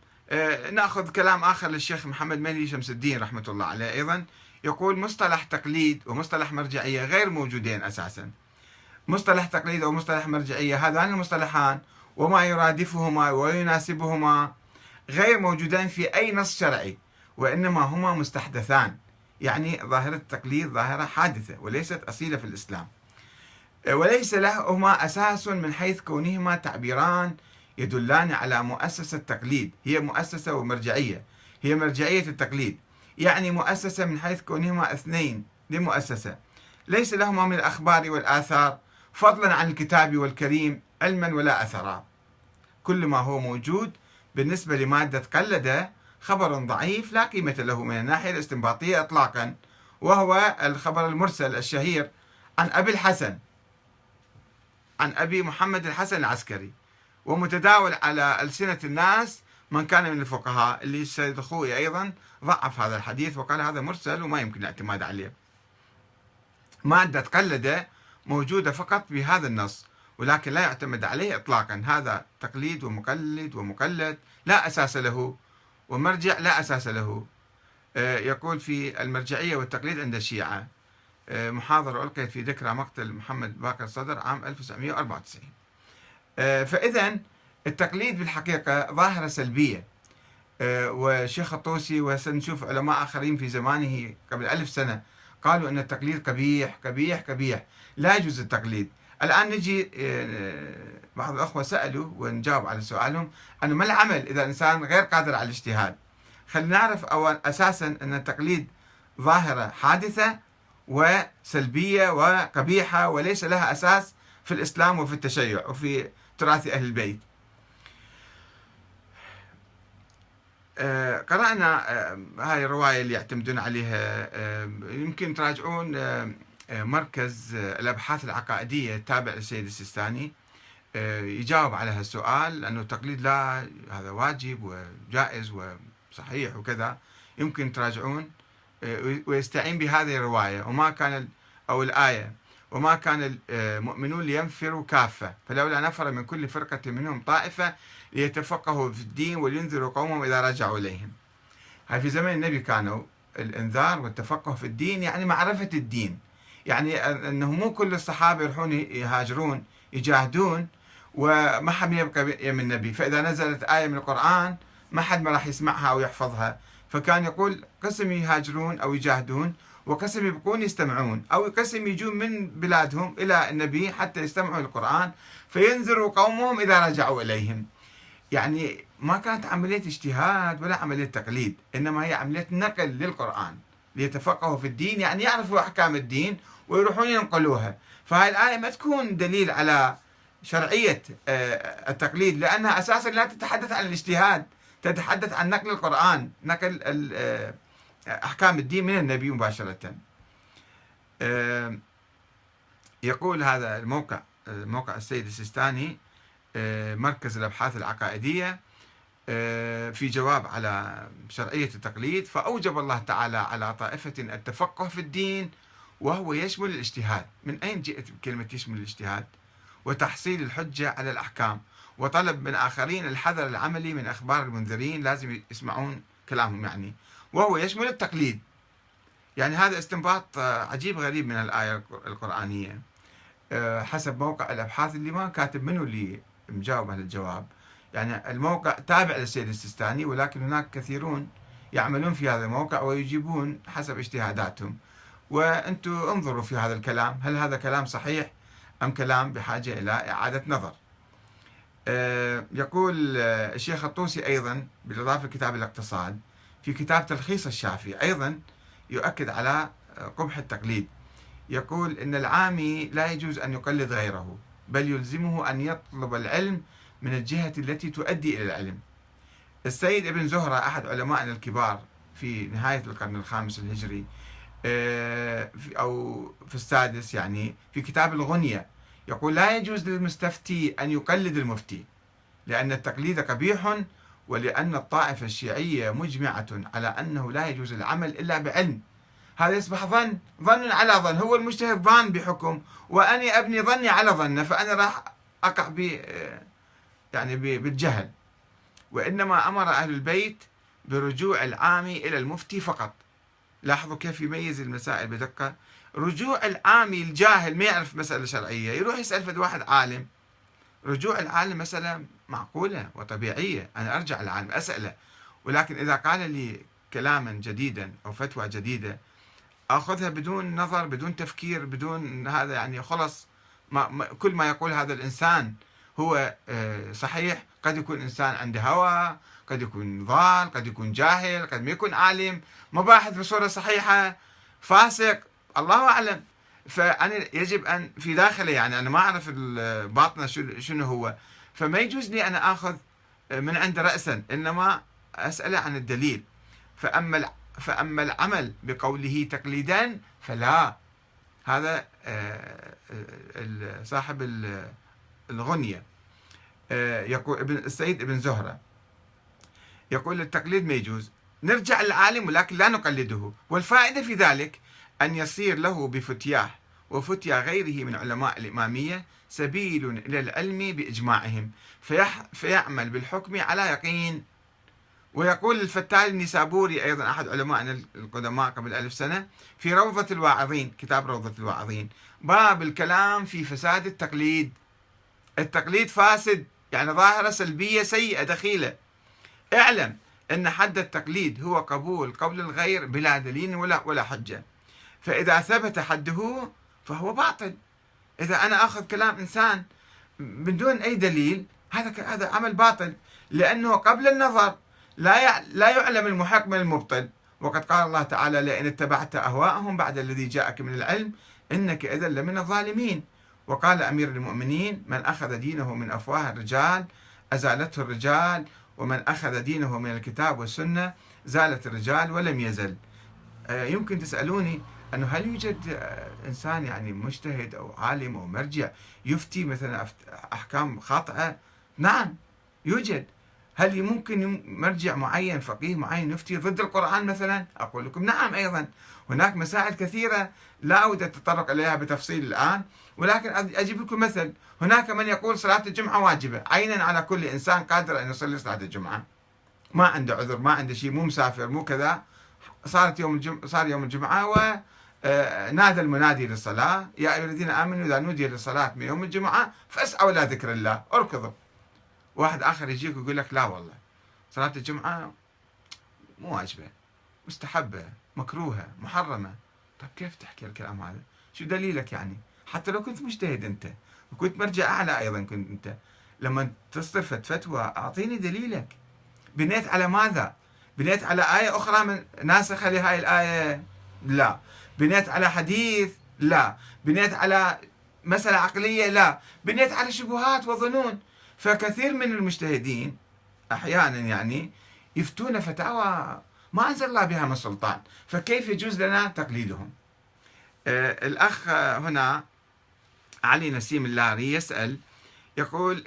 نأخذ كلام آخر للشيخ محمد مهدي شمس الدين رحمة الله عليه أيضا. يقول مصطلح تقليد ومصطلح مرجعية غير موجودين أساسا. مصطلح تقليد أو مصطلح مرجعية هذان المصطلحان وما يرادفهما ويناسبهما غير موجودان في أي نص شرعي وإنما هما مستحدثان. يعني ظاهرة التقليد ظاهرة حادثة وليست أصيلة في الإسلام. وليس لهما أساس من حيث كونهما تعبيران يدلان على مؤسسة تقليد. هي مؤسسة ومرجعية. هي مرجعية التقليد. يعني مؤسسة من حيث كونهما اثنين لمؤسسة. ليس لهما من الأخبار والآثار فضلا عن الكتاب والكريم علما ولا أثرا. كل ما هو موجود بالنسبة لمادة قلد خبر ضعيف لا قيمة له من الناحية الاستنباطية إطلاقا وهو الخبر المرسل الشهير عن أبي الحسن عن أبي محمد الحسن العسكري ومتداول على ألسنة الناس من كان من الفقهاء اللي السيد الخوي أيضا ضعف هذا الحديث وقال هذا مرسل وما يمكن الاعتماد عليه. مادة قلد موجودة فقط بهذا النص ولكن لا يعتمد عليه إطلاقا. هذا تقليد ومقلد ومقلد لا أساس له ومرجع لا أساس له. آه، يقول في المرجعية والتقليد عند الشيعة. آه، محاضرة ألقيت في ذكرى مقتل محمد باكر صدر عام 1994 آه، فإذا التقليد بالحقيقة ظاهرة سلبية. آه، والشيخ الطوسي وسنشوف علماء آخرين في زمانه قبل ألف سنة قالوا أن التقليد قبيح قبيح قبيح. لا يجوز التقليد. الآن نجي بعض الأخوة سألوا ونجاوب على سؤالهم أنه ما العمل إذا الإنسان غير قادر على الاجتهاد؟ خلينا نعرف أول أساسا أن التقليد ظاهرة حادثة وسلبية وقبيحة وليس لها أساس في الإسلام وفي التشيع وفي تراث أهل البيت. قرأنا آه، هاي الرواية اللي يعتمدون عليها آه، يمكن تراجعون مركز الأبحاث العقائدية التابع للسيد السيستاني يجاوب على هالسؤال لأنه التقليد لا هذا واجب وجائز وصحيح وكذا. يمكن تراجعون ويستعين بهذه الرواية. وما كان أو الآية وما كان المؤمنون لينفروا كافة فلولا نفر من كل فرقة منهم طائفة ليتفقهوا في الدين ولينذروا قومهم إذا رجعوا إليهم. هاي في زمن النبي كانوا الإنذار والتفقه في الدين يعني معرفة الدين. يعني أنه مو كل الصحابة يروحون يهاجرون يجاهدون وما حد يبقى يم النبي. فإذا نزلت آية من القرآن ما حد ما راح يسمعها أو يحفظها. فكان يقول قسم يهاجرون أو يجاهدون وقسم يبقون يستمعون أو قسم يجون من بلادهم إلى النبي حتى يستمعوا القرآن فينذروا قومهم إذا رجعوا إليهم. يعني ما كانت عملية اجتهاد ولا عملية تقليد إنما هي عملية نقل للقرآن ليتفقهوا في الدين يعني يعرفوا أحكام الدين ويروحون ينقلوها. فهاي الآية ما تكون دليل على شرعية آه، التقليد لأنها أساسا لا تتحدث عن الاجتهاد تتحدث عن نقل القرآن نقل آه، أحكام الدين من النبي مباشرة. آه، يقول هذا الموقع موقع السيد السيستاني مركز الأبحاث العقائدية في جواب على شرعية التقليد فأوجب الله تعالى على طائفة التفقه في الدين وهو يشمل الاجتهاد. من أين جئت بكلمة يشمل الاجتهاد؟ وتحصيل الحجة على الأحكام. وطلب من آخرين الحذر العملي من أخبار المنذرين لازم يسمعون كلامهم يعني. وهو يشمل التقليد. يعني هذا استنباط عجيب غريب من الآية القرآنية. آه، حسب موقع الأبحاث اللي ما كاتب منه اللي مجاوب على الجواب. يعني الموقع تابع للسيد السيستاني ولكن هناك كثيرون يعملون في هذا الموقع ويجيبون حسب اجتهاداتهم. وأنتم انظروا في هذا الكلام هل هذا كلام صحيح أم كلام بحاجة إلى إعادة نظر؟ آه، يقول آه، الشيخ الطوسي أيضا بالإضافة لكتاب الاقتصاد في كتاب تلخيص الشافعي أيضا يؤكد على آه، قبح التقليد. يقول إن العامي لا يجوز أن يقلد غيره. بل يلزمه أن يطلب العلم من الجهة التي تؤدي إلى العلم. السيد ابن زهرة أحد علمائنا الكبار في نهاية القرن الخامس الهجري أو في السادس يعني في كتاب الغنية يقول لا يجوز للمستفتي أن يقلد المفتي لأن التقليد قبيح ولأن الطائفة الشيعية مجمعة على أنه لا يجوز العمل إلا بعلم. هذا يصبح ظن ظن على ظن. هو المجتهد ظان بحكم وأنا أبني ظني على ظنه فأنا راح أقع ب يعني بالجهل. وإنما أمر أهل البيت برجوع العامي إلى المفتي فقط. لاحظوا كيف يميز المسائل بدقة. رجوع العامي الجاهل ما يعرف مسألة شرعية يروح يسأل فد واحد عالم. رجوع العالم مسألة معقولة وطبيعية. أنا أرجع للعالم أسأله. ولكن إذا قال لي كلاما جديدا أو فتوى جديدة أخذها بدون نظر بدون تفكير بدون هذا يعني خلص ما ما كل ما يقول هذا الإنسان هو آه، صحيح. قد يكون إنسان عنده هوى قد يكون ضال قد يكون جاهل قد ما يكون عالم مباحث بصورة صحيحة فاسق. الله أعلم. فأنا يجب أن في داخلي يعني أنا ما أعرف الباطنه شنو هو. فما يجوز لي أنا اخذ من عنده راسا إنما أسأله عن الدليل. فأما فأما العمل بقوله تقليدا فلا. هذا آه، آه، صاحب الغنية. آه، يقول ابن السيد ابن زهرة. يقول التقليد ما يجوز. نرجع للعالم ولكن لا نقلده. والفائدة في ذلك أن يصير له بفتياه وفتيا غيره من علماء الإمامية سبيل إلى العلم بإجماعهم. فيعمل بالحكم على يقين ويقول الفتال النسابوري أيضا أحد علمائنا القدماء قبل ألف سنة في روضة الواعظين كتاب روضة الواعظين. باب الكلام في فساد التقليد. التقليد فاسد يعني ظاهرة سلبية سيئة دخيلة. اعلم أن حد التقليد هو قبول قول الغير بلا دليل ولا ولا حجة. فإذا ثبت حده فهو باطل. إذا أنا أخذ كلام إنسان من دون أي دليل هذا هذا عمل باطل. لأنه قبل النظر لا لا يعلم المحق من المبطل. وقد قال الله تعالى لئن اتبعت أهواءهم بعد الذي جاءك من العلم إنك إذا لمن الظالمين. وقال أمير المؤمنين من أخذ دينه من أفواه الرجال أزالته الرجال ومن أخذ دينه من الكتاب والسنة زالت الرجال ولم يزل. آه، يمكن تسألوني أنه هل يوجد آه، إنسان يعني مجتهد أو عالم أو مرجع يفتي مثلا أحكام خاطئة؟ نعم يوجد. هل ممكن مرجع معين فقيه معين يفتي ضد القرآن مثلا؟ أقول لكم نعم أيضا. هناك مسائل كثيرة لا أود التطرق إليها بتفصيل الآن ولكن أجيب لكم مثل. هناك من يقول صلاة الجمعة واجبة. عينا على كل إنسان قادر أن يصلي صلاة الجمعة؟ ما عنده عذر ما عنده شيء مو مسافر مو كذا. صارت يوم الجمعة صار يوم الجمعة و آه، نادى المنادي للصلاة. يا أيها الذين آمنوا إذا نودي للصلاة من يوم الجمعة فاسعوا إلى ذكر الله. أركضوا. واحد آخر يجيك ويقول لك لا والله. صلاة الجمعة مو واجبة مستحبة مكروهة محرمة. طيب كيف تحكي الكلام هذا؟ شو دليلك يعني؟ حتى لو كنت مجتهد أنت وكنت مرجع أعلى أيضا كنت أنت. لما تصدر فتوى أعطيني دليلك. بنيت على ماذا؟ بنيت على آية أخرى من ناسخة لهذه الآية؟ لا. بنيت على حديث؟ لا. بنيت على مسألة عقلية؟ لا. بنيت على شبهات وظنون؟ فكثير من المجتهدين أحيانا يعني يفتون فتاوى ما أنزل الله بها من سلطان فكيف يجوز لنا تقليدهم؟ آه الأخ هنا علي نسيم اللاري يسأل يقول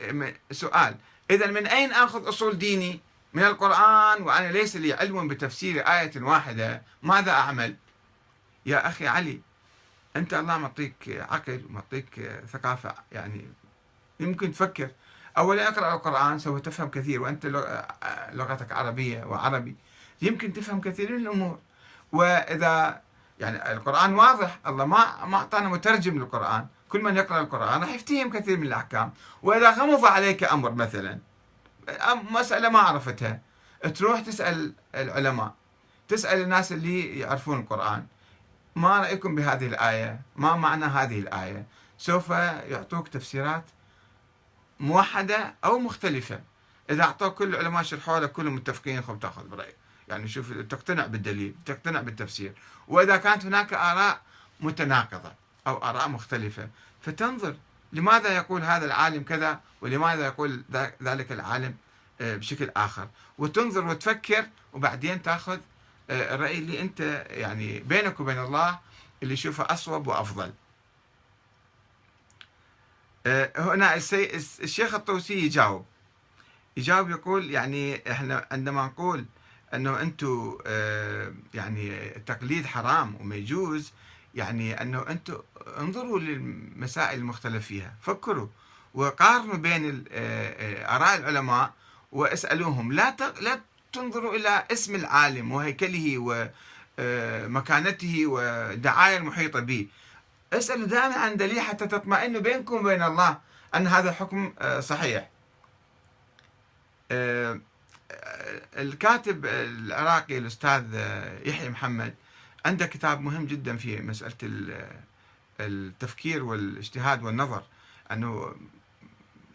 سؤال إذا من أين آخذ أصول ديني؟ من القرآن وأنا ليس لي علم بتفسير آية واحدة ماذا أعمل؟ يا أخي علي أنت الله معطيك عقل ومعطيك ثقافة يعني يمكن تفكر. أولا أقرأ القرآن سوف تفهم كثير وأنت لغتك عربية وعربي. يمكن تفهم كثير من الأمور وإذا يعني القرآن واضح الله ما ما أعطانا مترجم للقرآن. كل من يقرأ القرآن راح يفتهم كثير من الأحكام. وإذا غمض عليك أمر مثلا مسألة ما عرفتها تروح تسأل العلماء. تسأل الناس اللي يعرفون القرآن. ما رأيكم بهذه الآية؟ ما معنى هذه الآية؟ سوف يعطوك تفسيرات موحدة أو مختلفة. إذا أعطوا كل العلماء شرحوا لك كلهم متفقين خب تأخذ برأي يعني شوف تقتنع بالدليل تقتنع بالتفسير. وإذا كانت هناك آراء متناقضة أو آراء مختلفة فتنظر لماذا يقول هذا العالم كذا ولماذا يقول ذلك العالم آه، بشكل آخر. وتنظر وتفكر وبعدين تأخذ آه، الرأي اللي أنت يعني بينك وبين الله اللي يشوفه أصوب وأفضل. آه، هنا الشيخ الطوسي يجاوب. يجاوب يقول يعني إحنا عندما نقول أنه أنتم آه، يعني التقليد حرام وما يجوز يعني أنه أنتم انظروا للمسائل المختلف فيها فكروا وقارنوا بين آراء العلماء واسألوهم. لا لا تنظروا إلى اسم العالم وهيكله ومكانته والدعاية المحيطة به. اسألوا دائما عن دليل حتى تطمئنوا بينكم وبين الله أن هذا حكم آه، صحيح. آه، الكاتب العراقي الأستاذ يحيى محمد عنده كتاب مهم جدا في مسألة التفكير والاجتهاد والنظر أنه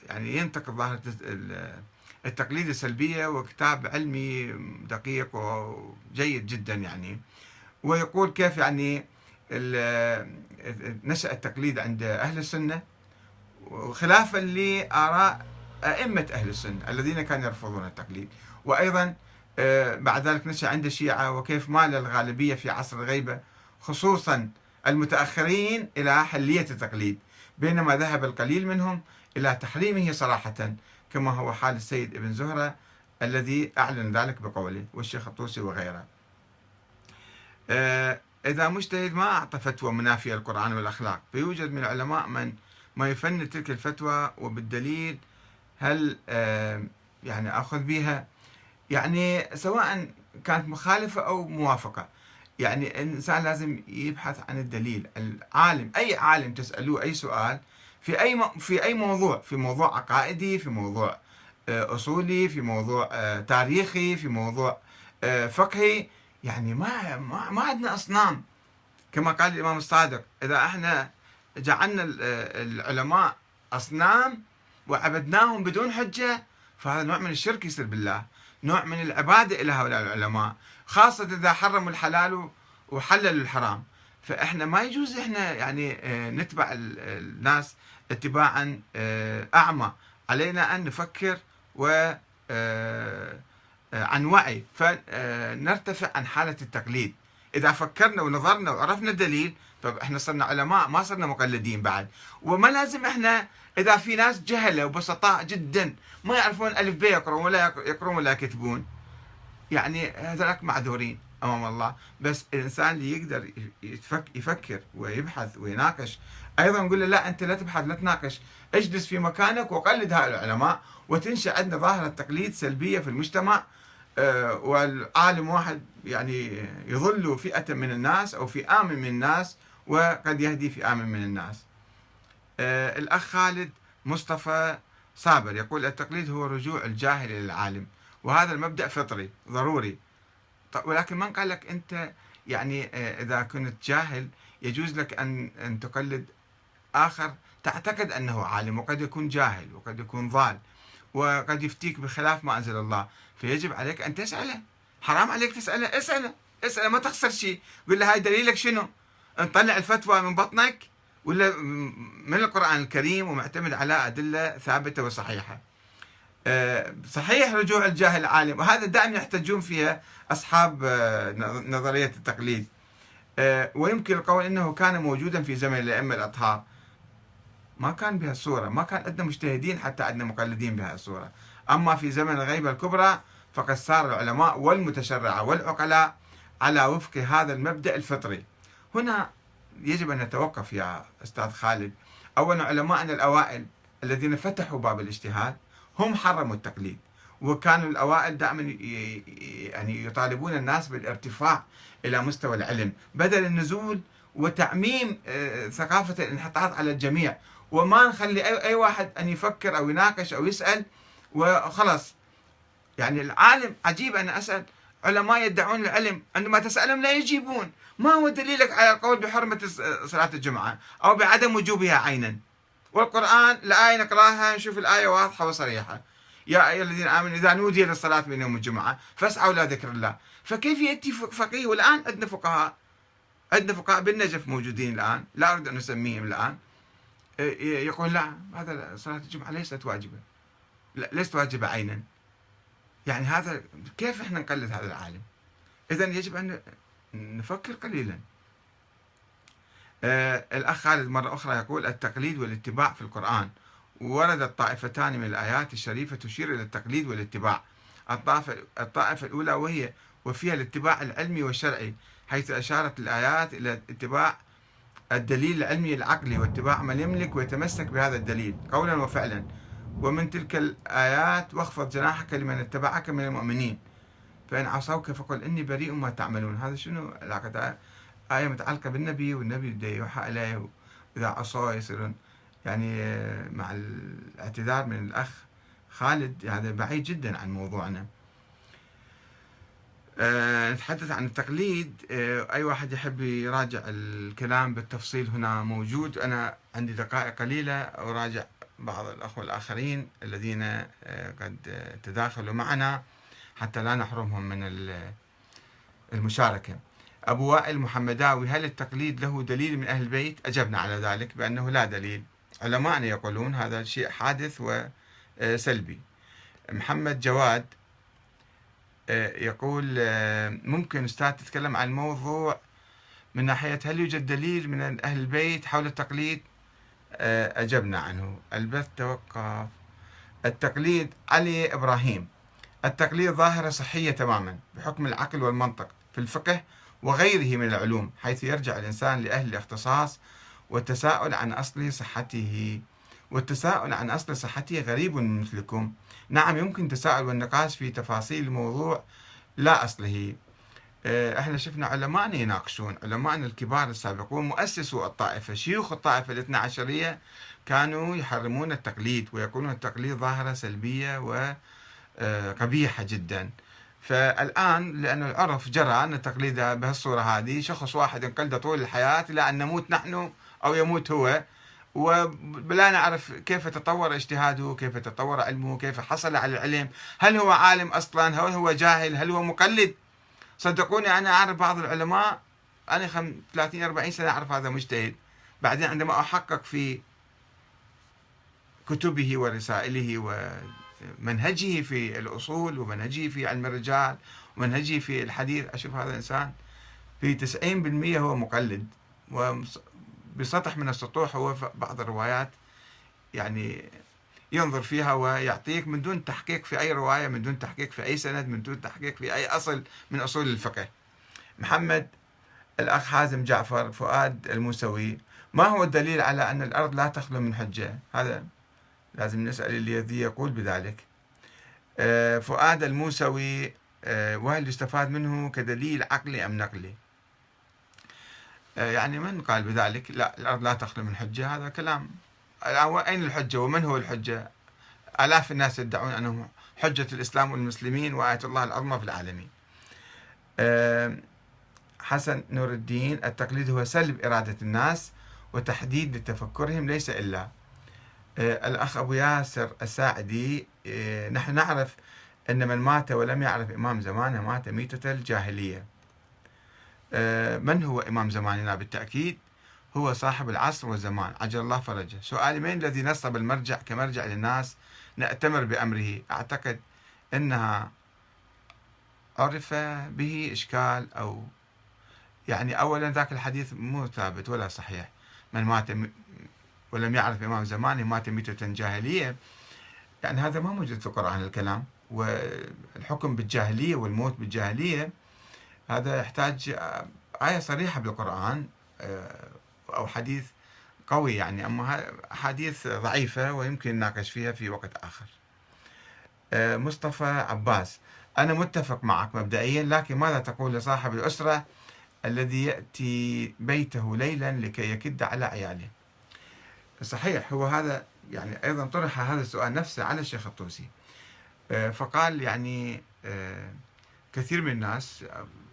يعني ينتقد ظاهرة التقليد السلبية وكتاب علمي دقيق وجيد جدا يعني. ويقول كيف يعني نشأ التقليد عند أهل السنة خلافا لآراء أئمة أهل السنة الذين كانوا يرفضون التقليد. وأيضا آه، بعد ذلك نشأ عند الشيعة وكيف مال الغالبية في عصر الغيبة خصوصا المتأخرين إلى حلية التقليد. بينما ذهب القليل منهم إلى تحريمه صراحة كما هو حال السيد ابن زهرة الذي أعلن ذلك بقوله والشيخ الطوسي وغيره. آه، إذا مجتهد ما أعطى فتوى منافية للقرآن والأخلاق فيوجد من العلماء من ما يفند تلك الفتوى وبالدليل هل يعني أخذ بها يعني سواء كانت مخالفة أو موافقة. يعني الإنسان لازم يبحث عن الدليل. العالم أي عالم تسألوه أي سؤال في أي في أي موضوع في موضوع عقائدي في موضوع آه، أصولي في موضوع آه، تاريخي في موضوع آه، فقهي يعني ما ما, ما عندنا أصنام. كما قال الإمام الصادق إذا إحنا جعلنا العلماء أصنام وعبدناهم بدون حجة فهذا نوع من الشرك يصير بالله. نوع من العبادة إلى هؤلاء العلماء خاصة إذا حرموا الحلال وحللوا الحرام. فإحنا ما يجوز إحنا يعني آه، نتبع الناس اتباعا آه، أعمى. علينا أن نفكر و آه، عن وعي. فنرتفع عن حالة التقليد. إذا فكرنا ونظرنا وعرفنا الدليل طب إحنا صرنا علماء ما صرنا مقلدين بعد. وما لازم إحنا إذا في ناس جهلة وبسطاء جدا ما يعرفون ألف ب يقرون ولا يقرون ولا يكتبون. يعني هذولك معذورين أمام الله. بس الإنسان اللي يقدر يفكر ويبحث ويناقش. أيضا نقول له لا أنت لا تبحث لا تناقش. اجلس في مكانك وقلد هؤلاء العلماء وتنشأ عندنا ظاهرة تقليد سلبية في المجتمع. آه، والعالم واحد يعني يظل فئة من الناس أو فئام من الناس وقد يهدي فئام من الناس. آه، الأخ خالد مصطفى صابر يقول التقليد هو رجوع الجاهل إلى العالم وهذا المبدأ فطري ضروري. ولكن من قال لك أنت يعني آه، إذا كنت جاهل يجوز لك أن أن تقلد آخر؟ تعتقد أنه عالم وقد يكون جاهل وقد يكون ضال. وقد يفتيك بخلاف ما أنزل الله. فيجب عليك أن تسأله. حرام عليك تسأله. اسأله. اسأله. ما تخسر شيء. قل له هاي دليلك شنو؟ نطلع الفتوى من بطنك. ولا من القرآن الكريم ومعتمد على أدلة ثابتة وصحيحة. آه، صحيح رجوع الجاهل العالم وهذا دائما يحتجون فيها أصحاب آه، نظرية التقليد. آه، ويمكن القول أنه كان موجودا في زمن الأئمة الأطهار. ما كان بهالصورة ما كان عندنا مجتهدين حتى عندنا مقلدين بهالصورة أما في زمن الغيبة الكبرى فقد صار العلماء والمتشرعة والعقلاء على وفق هذا المبدأ الفطري. هنا يجب أن نتوقف يا أستاذ خالد. أولا علماءنا الأوائل الذين فتحوا باب الاجتهاد هم حرموا التقليد وكانوا الأوائل دائما يعني يطالبون الناس بالارتفاع إلى مستوى العلم بدل النزول وتعميم آه، ثقافة الانحطاط على الجميع. وما نخلي أي واحد أن يفكر أو يناقش أو يسأل وخلاص. يعني العالم عجيب أنا أسأل. علماء يدعون العلم. عندما تسألهم لا يجيبون. ما هو دليلك على القول بحرمة صلاة الجمعة أو بعدم وجوبها عينا؟ والقرآن الآية نقراها نشوف الآية واضحة وصريحة. يا أيها الذين آمنوا إذا نودي للصلاة من يوم الجمعة فاسعوا إلى ذكر الله. فكيف يأتي فقيه؟ والآن عندنا فقهاء. عندنا فقهاء بالنجف موجودين الآن. لا أريد أن نسميهم الآن. يقول لا هذا صلاة الجمعة ليست واجبة. ليست واجبة عينا. يعني هذا كيف إحنا نقلد هذا العالم؟ اذا يجب أن نفكر قليلا. آه الأخ خالد مرة أخرى يقول التقليد والاتباع في القرآن. وردت طائفتان من الآيات الشريفة تشير إلى التقليد والاتباع. الطائفة, الطائفة الأولى وهي وفيها الاتباع العلمي والشرعي حيث أشارت الآيات إلى اتباع الدليل العلمي العقلي واتباع من يملك ويتمسك بهذا الدليل قولا وفعلا. ومن تلك الآيات واخفض جناحك لمن اتبعك من المؤمنين. فإن عصوك فقل إني بريء ما تعملون. هذا شنو علاقة آية متعلقة بالنبي والنبي بده يوحى إليه إذا عصاه يصيرون. يعني مع الاعتذار من الأخ خالد هذا بعيد جدا عن موضوعنا. نتحدث عن التقليد. أه أي واحد يحب يراجع الكلام بالتفصيل هنا موجود. أنا عندي دقائق قليلة أراجع بعض الأخوة الآخرين الذين أه قد تداخلوا معنا حتى لا نحرمهم من المشاركة. أبو وائل محمداوي هل التقليد له دليل من أهل البيت؟ أجبنا على ذلك بأنه لا دليل. علماءنا يقولون هذا شيء حادث وسلبي محمد جواد يقول ممكن أستاذ تتكلم عن الموضوع من ناحية هل يوجد دليل من أهل البيت حول التقليد؟ أجبنا عنه. البث توقف. التقليد علي إبراهيم. التقليد ظاهرة صحية تماما بحكم العقل والمنطق في الفقه وغيره من العلوم حيث يرجع الإنسان لأهل الاختصاص والتساؤل عن أصل صحته. والتساؤل عن أصل صحته غريب مثلكم. نعم يمكن تساؤل والنقاش في تفاصيل الموضوع لا أصله آه، إحنا شفنا علماءنا يناقشون علماءنا الكبار السابقون مؤسسوا الطائفة شيوخ الطائفة الاثنى عشرية كانوا يحرمون التقليد ويقولون التقليد ظاهرة سلبية وقبيحة جدا. فالآن لأن العرف جرى أن التقليد بهالصورة هذه شخص واحد نقلده طول الحياة إلى أن نموت نحن أو يموت هو ولا نعرف كيف تطور اجتهاده كيف تطور علمه كيف حصل على العلم هل هو عالم أصلا هل هو جاهل هل هو مقلد؟ صدقوني أنا أعرف بعض العلماء أنا 30 40 سنة أعرف هذا مجتهد. بعدين عندما أحقق في كتبه ورسائله ومنهجه في الأصول ومنهجه في علم الرجال ومنهجه في الحديث أشوف هذا الإنسان في 90% هو مقلد. وبسطح من السطوح هو بعض الروايات يعني ينظر فيها ويعطيك من دون تحقيق في أي رواية من دون تحقيق في أي سند من دون تحقيق في أي أصل من أصول الفقه. محمد الأخ حازم جعفر فؤاد الموسوي ما هو الدليل على أن الأرض لا تخلو من حجة؟ هذا لازم نسأل الذي يقول بذلك. آه، فؤاد الموسوي آه، وهل يستفاد منه كدليل عقلي أم نقلي؟ يعني من قال بذلك؟ لا الأرض لا تخلو من حجة هذا كلام. أين الحجة ومن هو الحجة؟ آلاف الناس يدعون أنهم حجة الإسلام والمسلمين وآية الله العظمى في العالمين. حسن نور الدين التقليد هو سلب إرادة الناس وتحديد لتفكرهم ليس إلا. آه، الأخ أبو ياسر الساعدي آه، نحن نعرف أن من مات ولم يعرف إمام زمانه مات ميتة الجاهلية. آه، من هو إمام زماننا بالتأكيد؟ هو صاحب العصر والزمان. عجل الله فرجه. سؤالي من الذي نصب المرجع كمرجع للناس نأتمر بأمره؟ أعتقد أنها عرف به إشكال أو يعني أولا ذاك الحديث مو ثابت ولا صحيح. من مات ولم يعرف إمام زمانه مات ميتة جاهلية. يعني هذا ما موجود في القرآن الكلام. والحكم بالجاهلية والموت بالجاهلية هذا يحتاج آية صريحة بالقرآن آه، أو حديث قوي يعني أما أحاديث ضعيفة ويمكن نناقش فيها في وقت آخر. آه، مصطفى عباس أنا متفق معك مبدئيا لكن ماذا تقول لصاحب الأسرة الذي يأتي بيته ليلا لكي يكد على عياله؟ صحيح هو هذا يعني أيضا طرح هذا السؤال نفسه على الشيخ الطوسي. آه، فقال يعني آه، كثير من الناس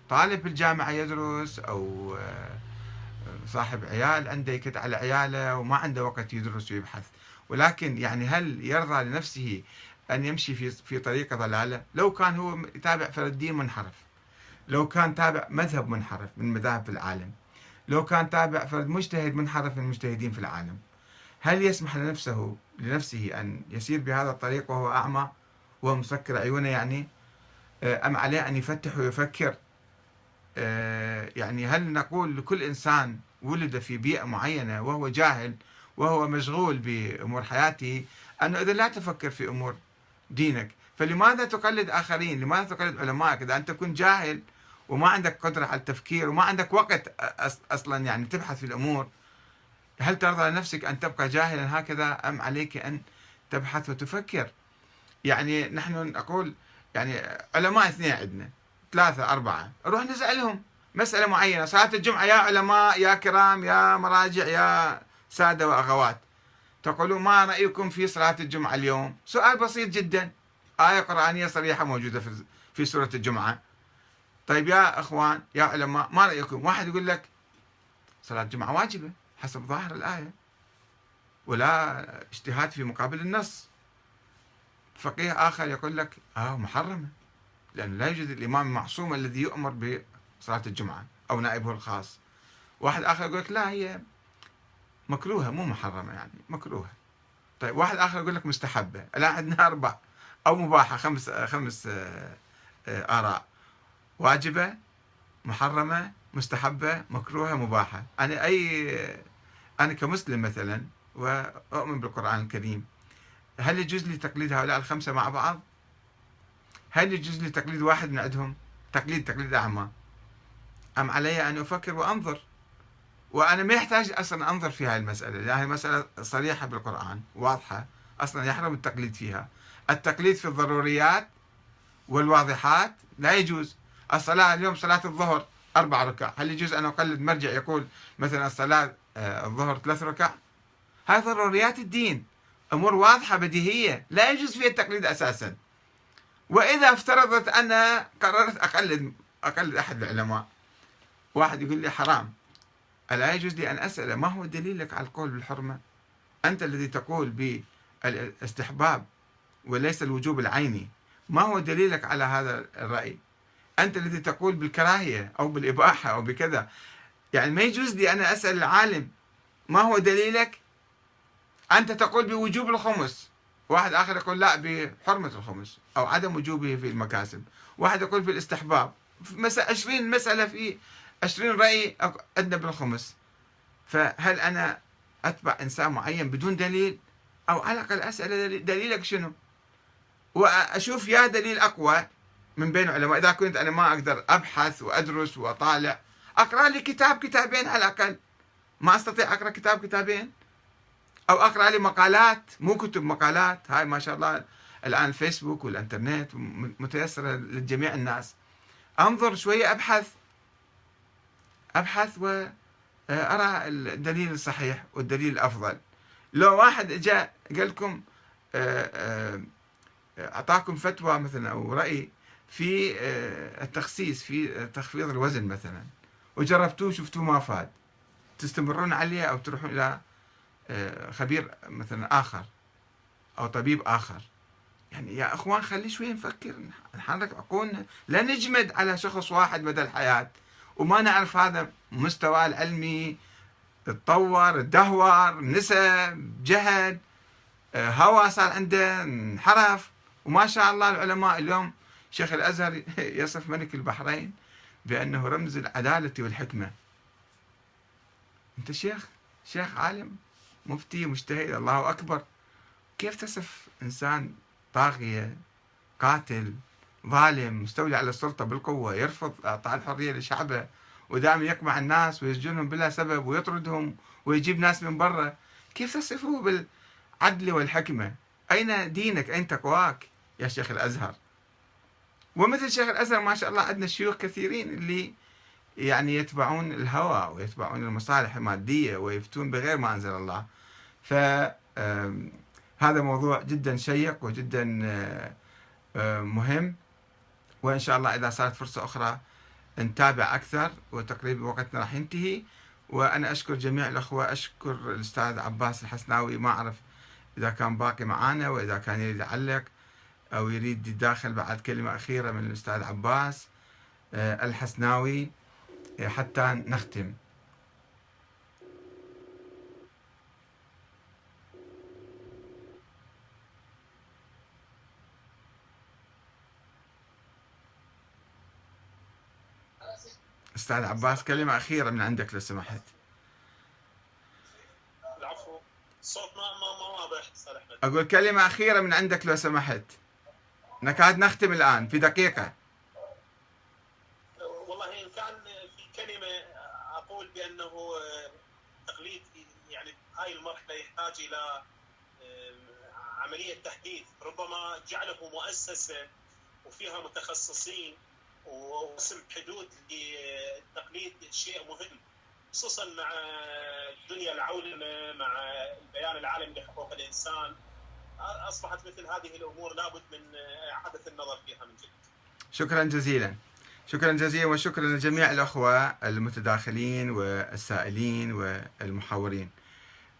طالب في الجامعة يدرس أو آه، صاحب عيال عنده يكد على عياله وما عنده وقت يدرس ويبحث. ولكن يعني هل يرضى لنفسه أن يمشي في في طريق ضلالة؟ لو كان هو يتابع فرد دين منحرف لو كان تابع مذهب منحرف من مذاهب في العالم لو كان تابع فرد مجتهد منحرف من المجتهدين في العالم هل يسمح لنفسه لنفسه أن يسير بهذا الطريق وهو أعمى وهو مسكر عيونه يعني؟ آه، أم عليه أن يفتح ويفكر؟ يعني هل نقول لكل إنسان ولد في بيئة معينة وهو جاهل وهو مشغول بأمور حياته أنه إذا لا تفكر في أمور دينك فلماذا تقلد آخرين؟ لماذا تقلد علمائك؟ إذا أنت كنت جاهل وما عندك قدرة على التفكير وما عندك وقت أصلا يعني تبحث في الأمور هل ترضى لنفسك أن تبقى جاهلا هكذا أم عليك أن تبحث وتفكر؟ يعني نحن نقول يعني علماء اثنين عندنا. ثلاثة أربعة. نروح نسألهم مسألة معينة. صلاة الجمعة يا علماء يا كرام يا مراجع يا سادة وأخوات. تقولون ما رأيكم في صلاة الجمعة اليوم؟ سؤال بسيط جدا. آية قرآنية صريحة موجودة في في سورة الجمعة. طيب يا أخوان يا علماء ما رأيكم؟ واحد يقول لك صلاة الجمعة واجبة حسب ظاهر الآية. ولا اجتهاد في مقابل النص. فقيه آخر يقول لك آه محرمة. لأنه لا يوجد الإمام المعصوم الذي يؤمر بصلاة الجمعة أو نائبه الخاص. واحد آخر يقول لك لا هي مكروهة مو محرمة يعني مكروهة. طيب واحد آخر يقول لك مستحبة. الآن عندنا أربع أو مباحة خمس خمس آه، آراء. واجبة محرمة مستحبة مكروهة مباحة. أنا أي أنا كمسلم مثلا وأؤمن بالقرآن الكريم هل يجوز لي تقليد هؤلاء الخمسة مع بعض؟ هل يجوز لي تقليد واحد من عندهم؟ تقليد تقليد أعمى. أم علي أن أفكر وأنظر؟ وأنا ما يحتاج أصلا أنظر في هاي المسألة لأن هي مسألة صريحة بالقرآن واضحة أصلا يحرم التقليد فيها. التقليد في الضروريات والواضحات لا يجوز. الصلاة اليوم صلاة الظهر أربع ركع. هل يجوز أن أقلد؟ مرجع يقول مثلا الصلاة آه، الظهر ثلاث ركع. هاي ضروريات الدين. أمور واضحة بديهية. لا يجوز فيها التقليد أساسا. وإذا افترضت أنا قررت أقلد أقلد أحد العلماء واحد يقول لي حرام ألا يجوز لي أن أسأل؟ ما هو دليلك على القول بالحرمة؟ أنت الذي تقول بالاستحباب وليس الوجوب العيني. ما هو دليلك على هذا الرأي؟ أنت الذي تقول بالكراهية أو بالإباحة أو بكذا. يعني ما يجوز لي أنا أسأل العالم ما هو دليلك؟ أنت تقول بوجوب الخمس. واحد آخر يقول لا بحرمة الخمس أو عدم وجوبه في المكاسب. واحد يقول في الاستحباب. مسألة 20 مسألة في 20 رأي عندنا بالخمس. فهل أنا أتبع إنسان معين بدون دليل؟ أو على الأقل أسأل دليلك شنو؟ وأشوف يا دليل أقوى من بين علماء إذا كنت أنا ما أقدر أبحث وأدرس وأطالع أقرأ لي كتاب كتابين على الأقل. ما أستطيع أقرأ كتاب كتابين؟ أو أقرأ لي مقالات. مو كتب مقالات. هاي ما شاء الله الآن الفيسبوك والإنترنت متيسرة لجميع الناس. أنظر شوية أبحث. أبحث وأرى الدليل الصحيح والدليل الأفضل. لو واحد جاء قال لكم آه، آه، أعطاكم فتوى مثلا أو رأي في آه، التخسيس في تخفيض الوزن مثلا وجربتوه شفتوه ما فاد تستمرون عليه أو تروحون إلى خبير مثلا آخر أو طبيب آخر. يعني يا إخوان خلي شوي نفكر. نحرك عقولنا لا نجمد على شخص واحد مدى الحياة. وما نعرف هذا مستواه العلمي. تطور تدهور نسى جهد آه، هوى صار عنده انحرف. وما شاء الله العلماء اليوم شيخ الازهر <laughs> يصف ملك البحرين بأنه رمز العدالة والحكمة. أنت شيخ شيخ عالم. مفتي مجتهد الله أكبر. كيف تصف إنسان طاغية قاتل ظالم مستولي على السلطة بالقوة يرفض إعطاء الحرية لشعبه ودائما يقمع الناس ويسجنهم بلا سبب ويطردهم ويجيب ناس من برا؟ كيف تصفه بالعدل والحكمة؟ أين دينك؟ أين تقواك؟ يا شيخ الأزهر. ومثل شيخ الأزهر ما شاء الله عندنا شيوخ كثيرين اللي يعني يتبعون الهوى ويتبعون المصالح المادية ويفتون بغير ما أنزل الله. ف هذا موضوع جدا شيق وجدا مهم. وإن شاء الله إذا صارت فرصة أخرى نتابع أكثر وتقريبا وقتنا راح ينتهي. وأنا أشكر جميع الأخوة أشكر الأستاذ عباس الحسناوي ما أعرف إذا كان باقي معانا وإذا كان يريد يعلق أو يريد يداخل بعد كلمة أخيرة من الأستاذ عباس آه، الحسناوي. حتى نختم أستاذ عباس كلمة أخيرة من عندك لو سمحت. العفو الصوت ما ما ما واضح أستاذ أحمد. أقول كلمة أخيرة من عندك لو سمحت. نكاد نختم الآن في دقيقة. هاي المرحلة يحتاج إلى عملية تحديث ربما جعله مؤسسة وفيها متخصصين ورسم حدود للتقليد شيء مهم خصوصا مع الدنيا العولمة مع البيان العالمي لحقوق الإنسان أصبحت مثل هذه الأمور لابد من إعادة النظر فيها من جديد. شكرا جزيلا. شكرا جزيلا وشكرا لجميع الأخوة المتداخلين والسائلين والمحاورين.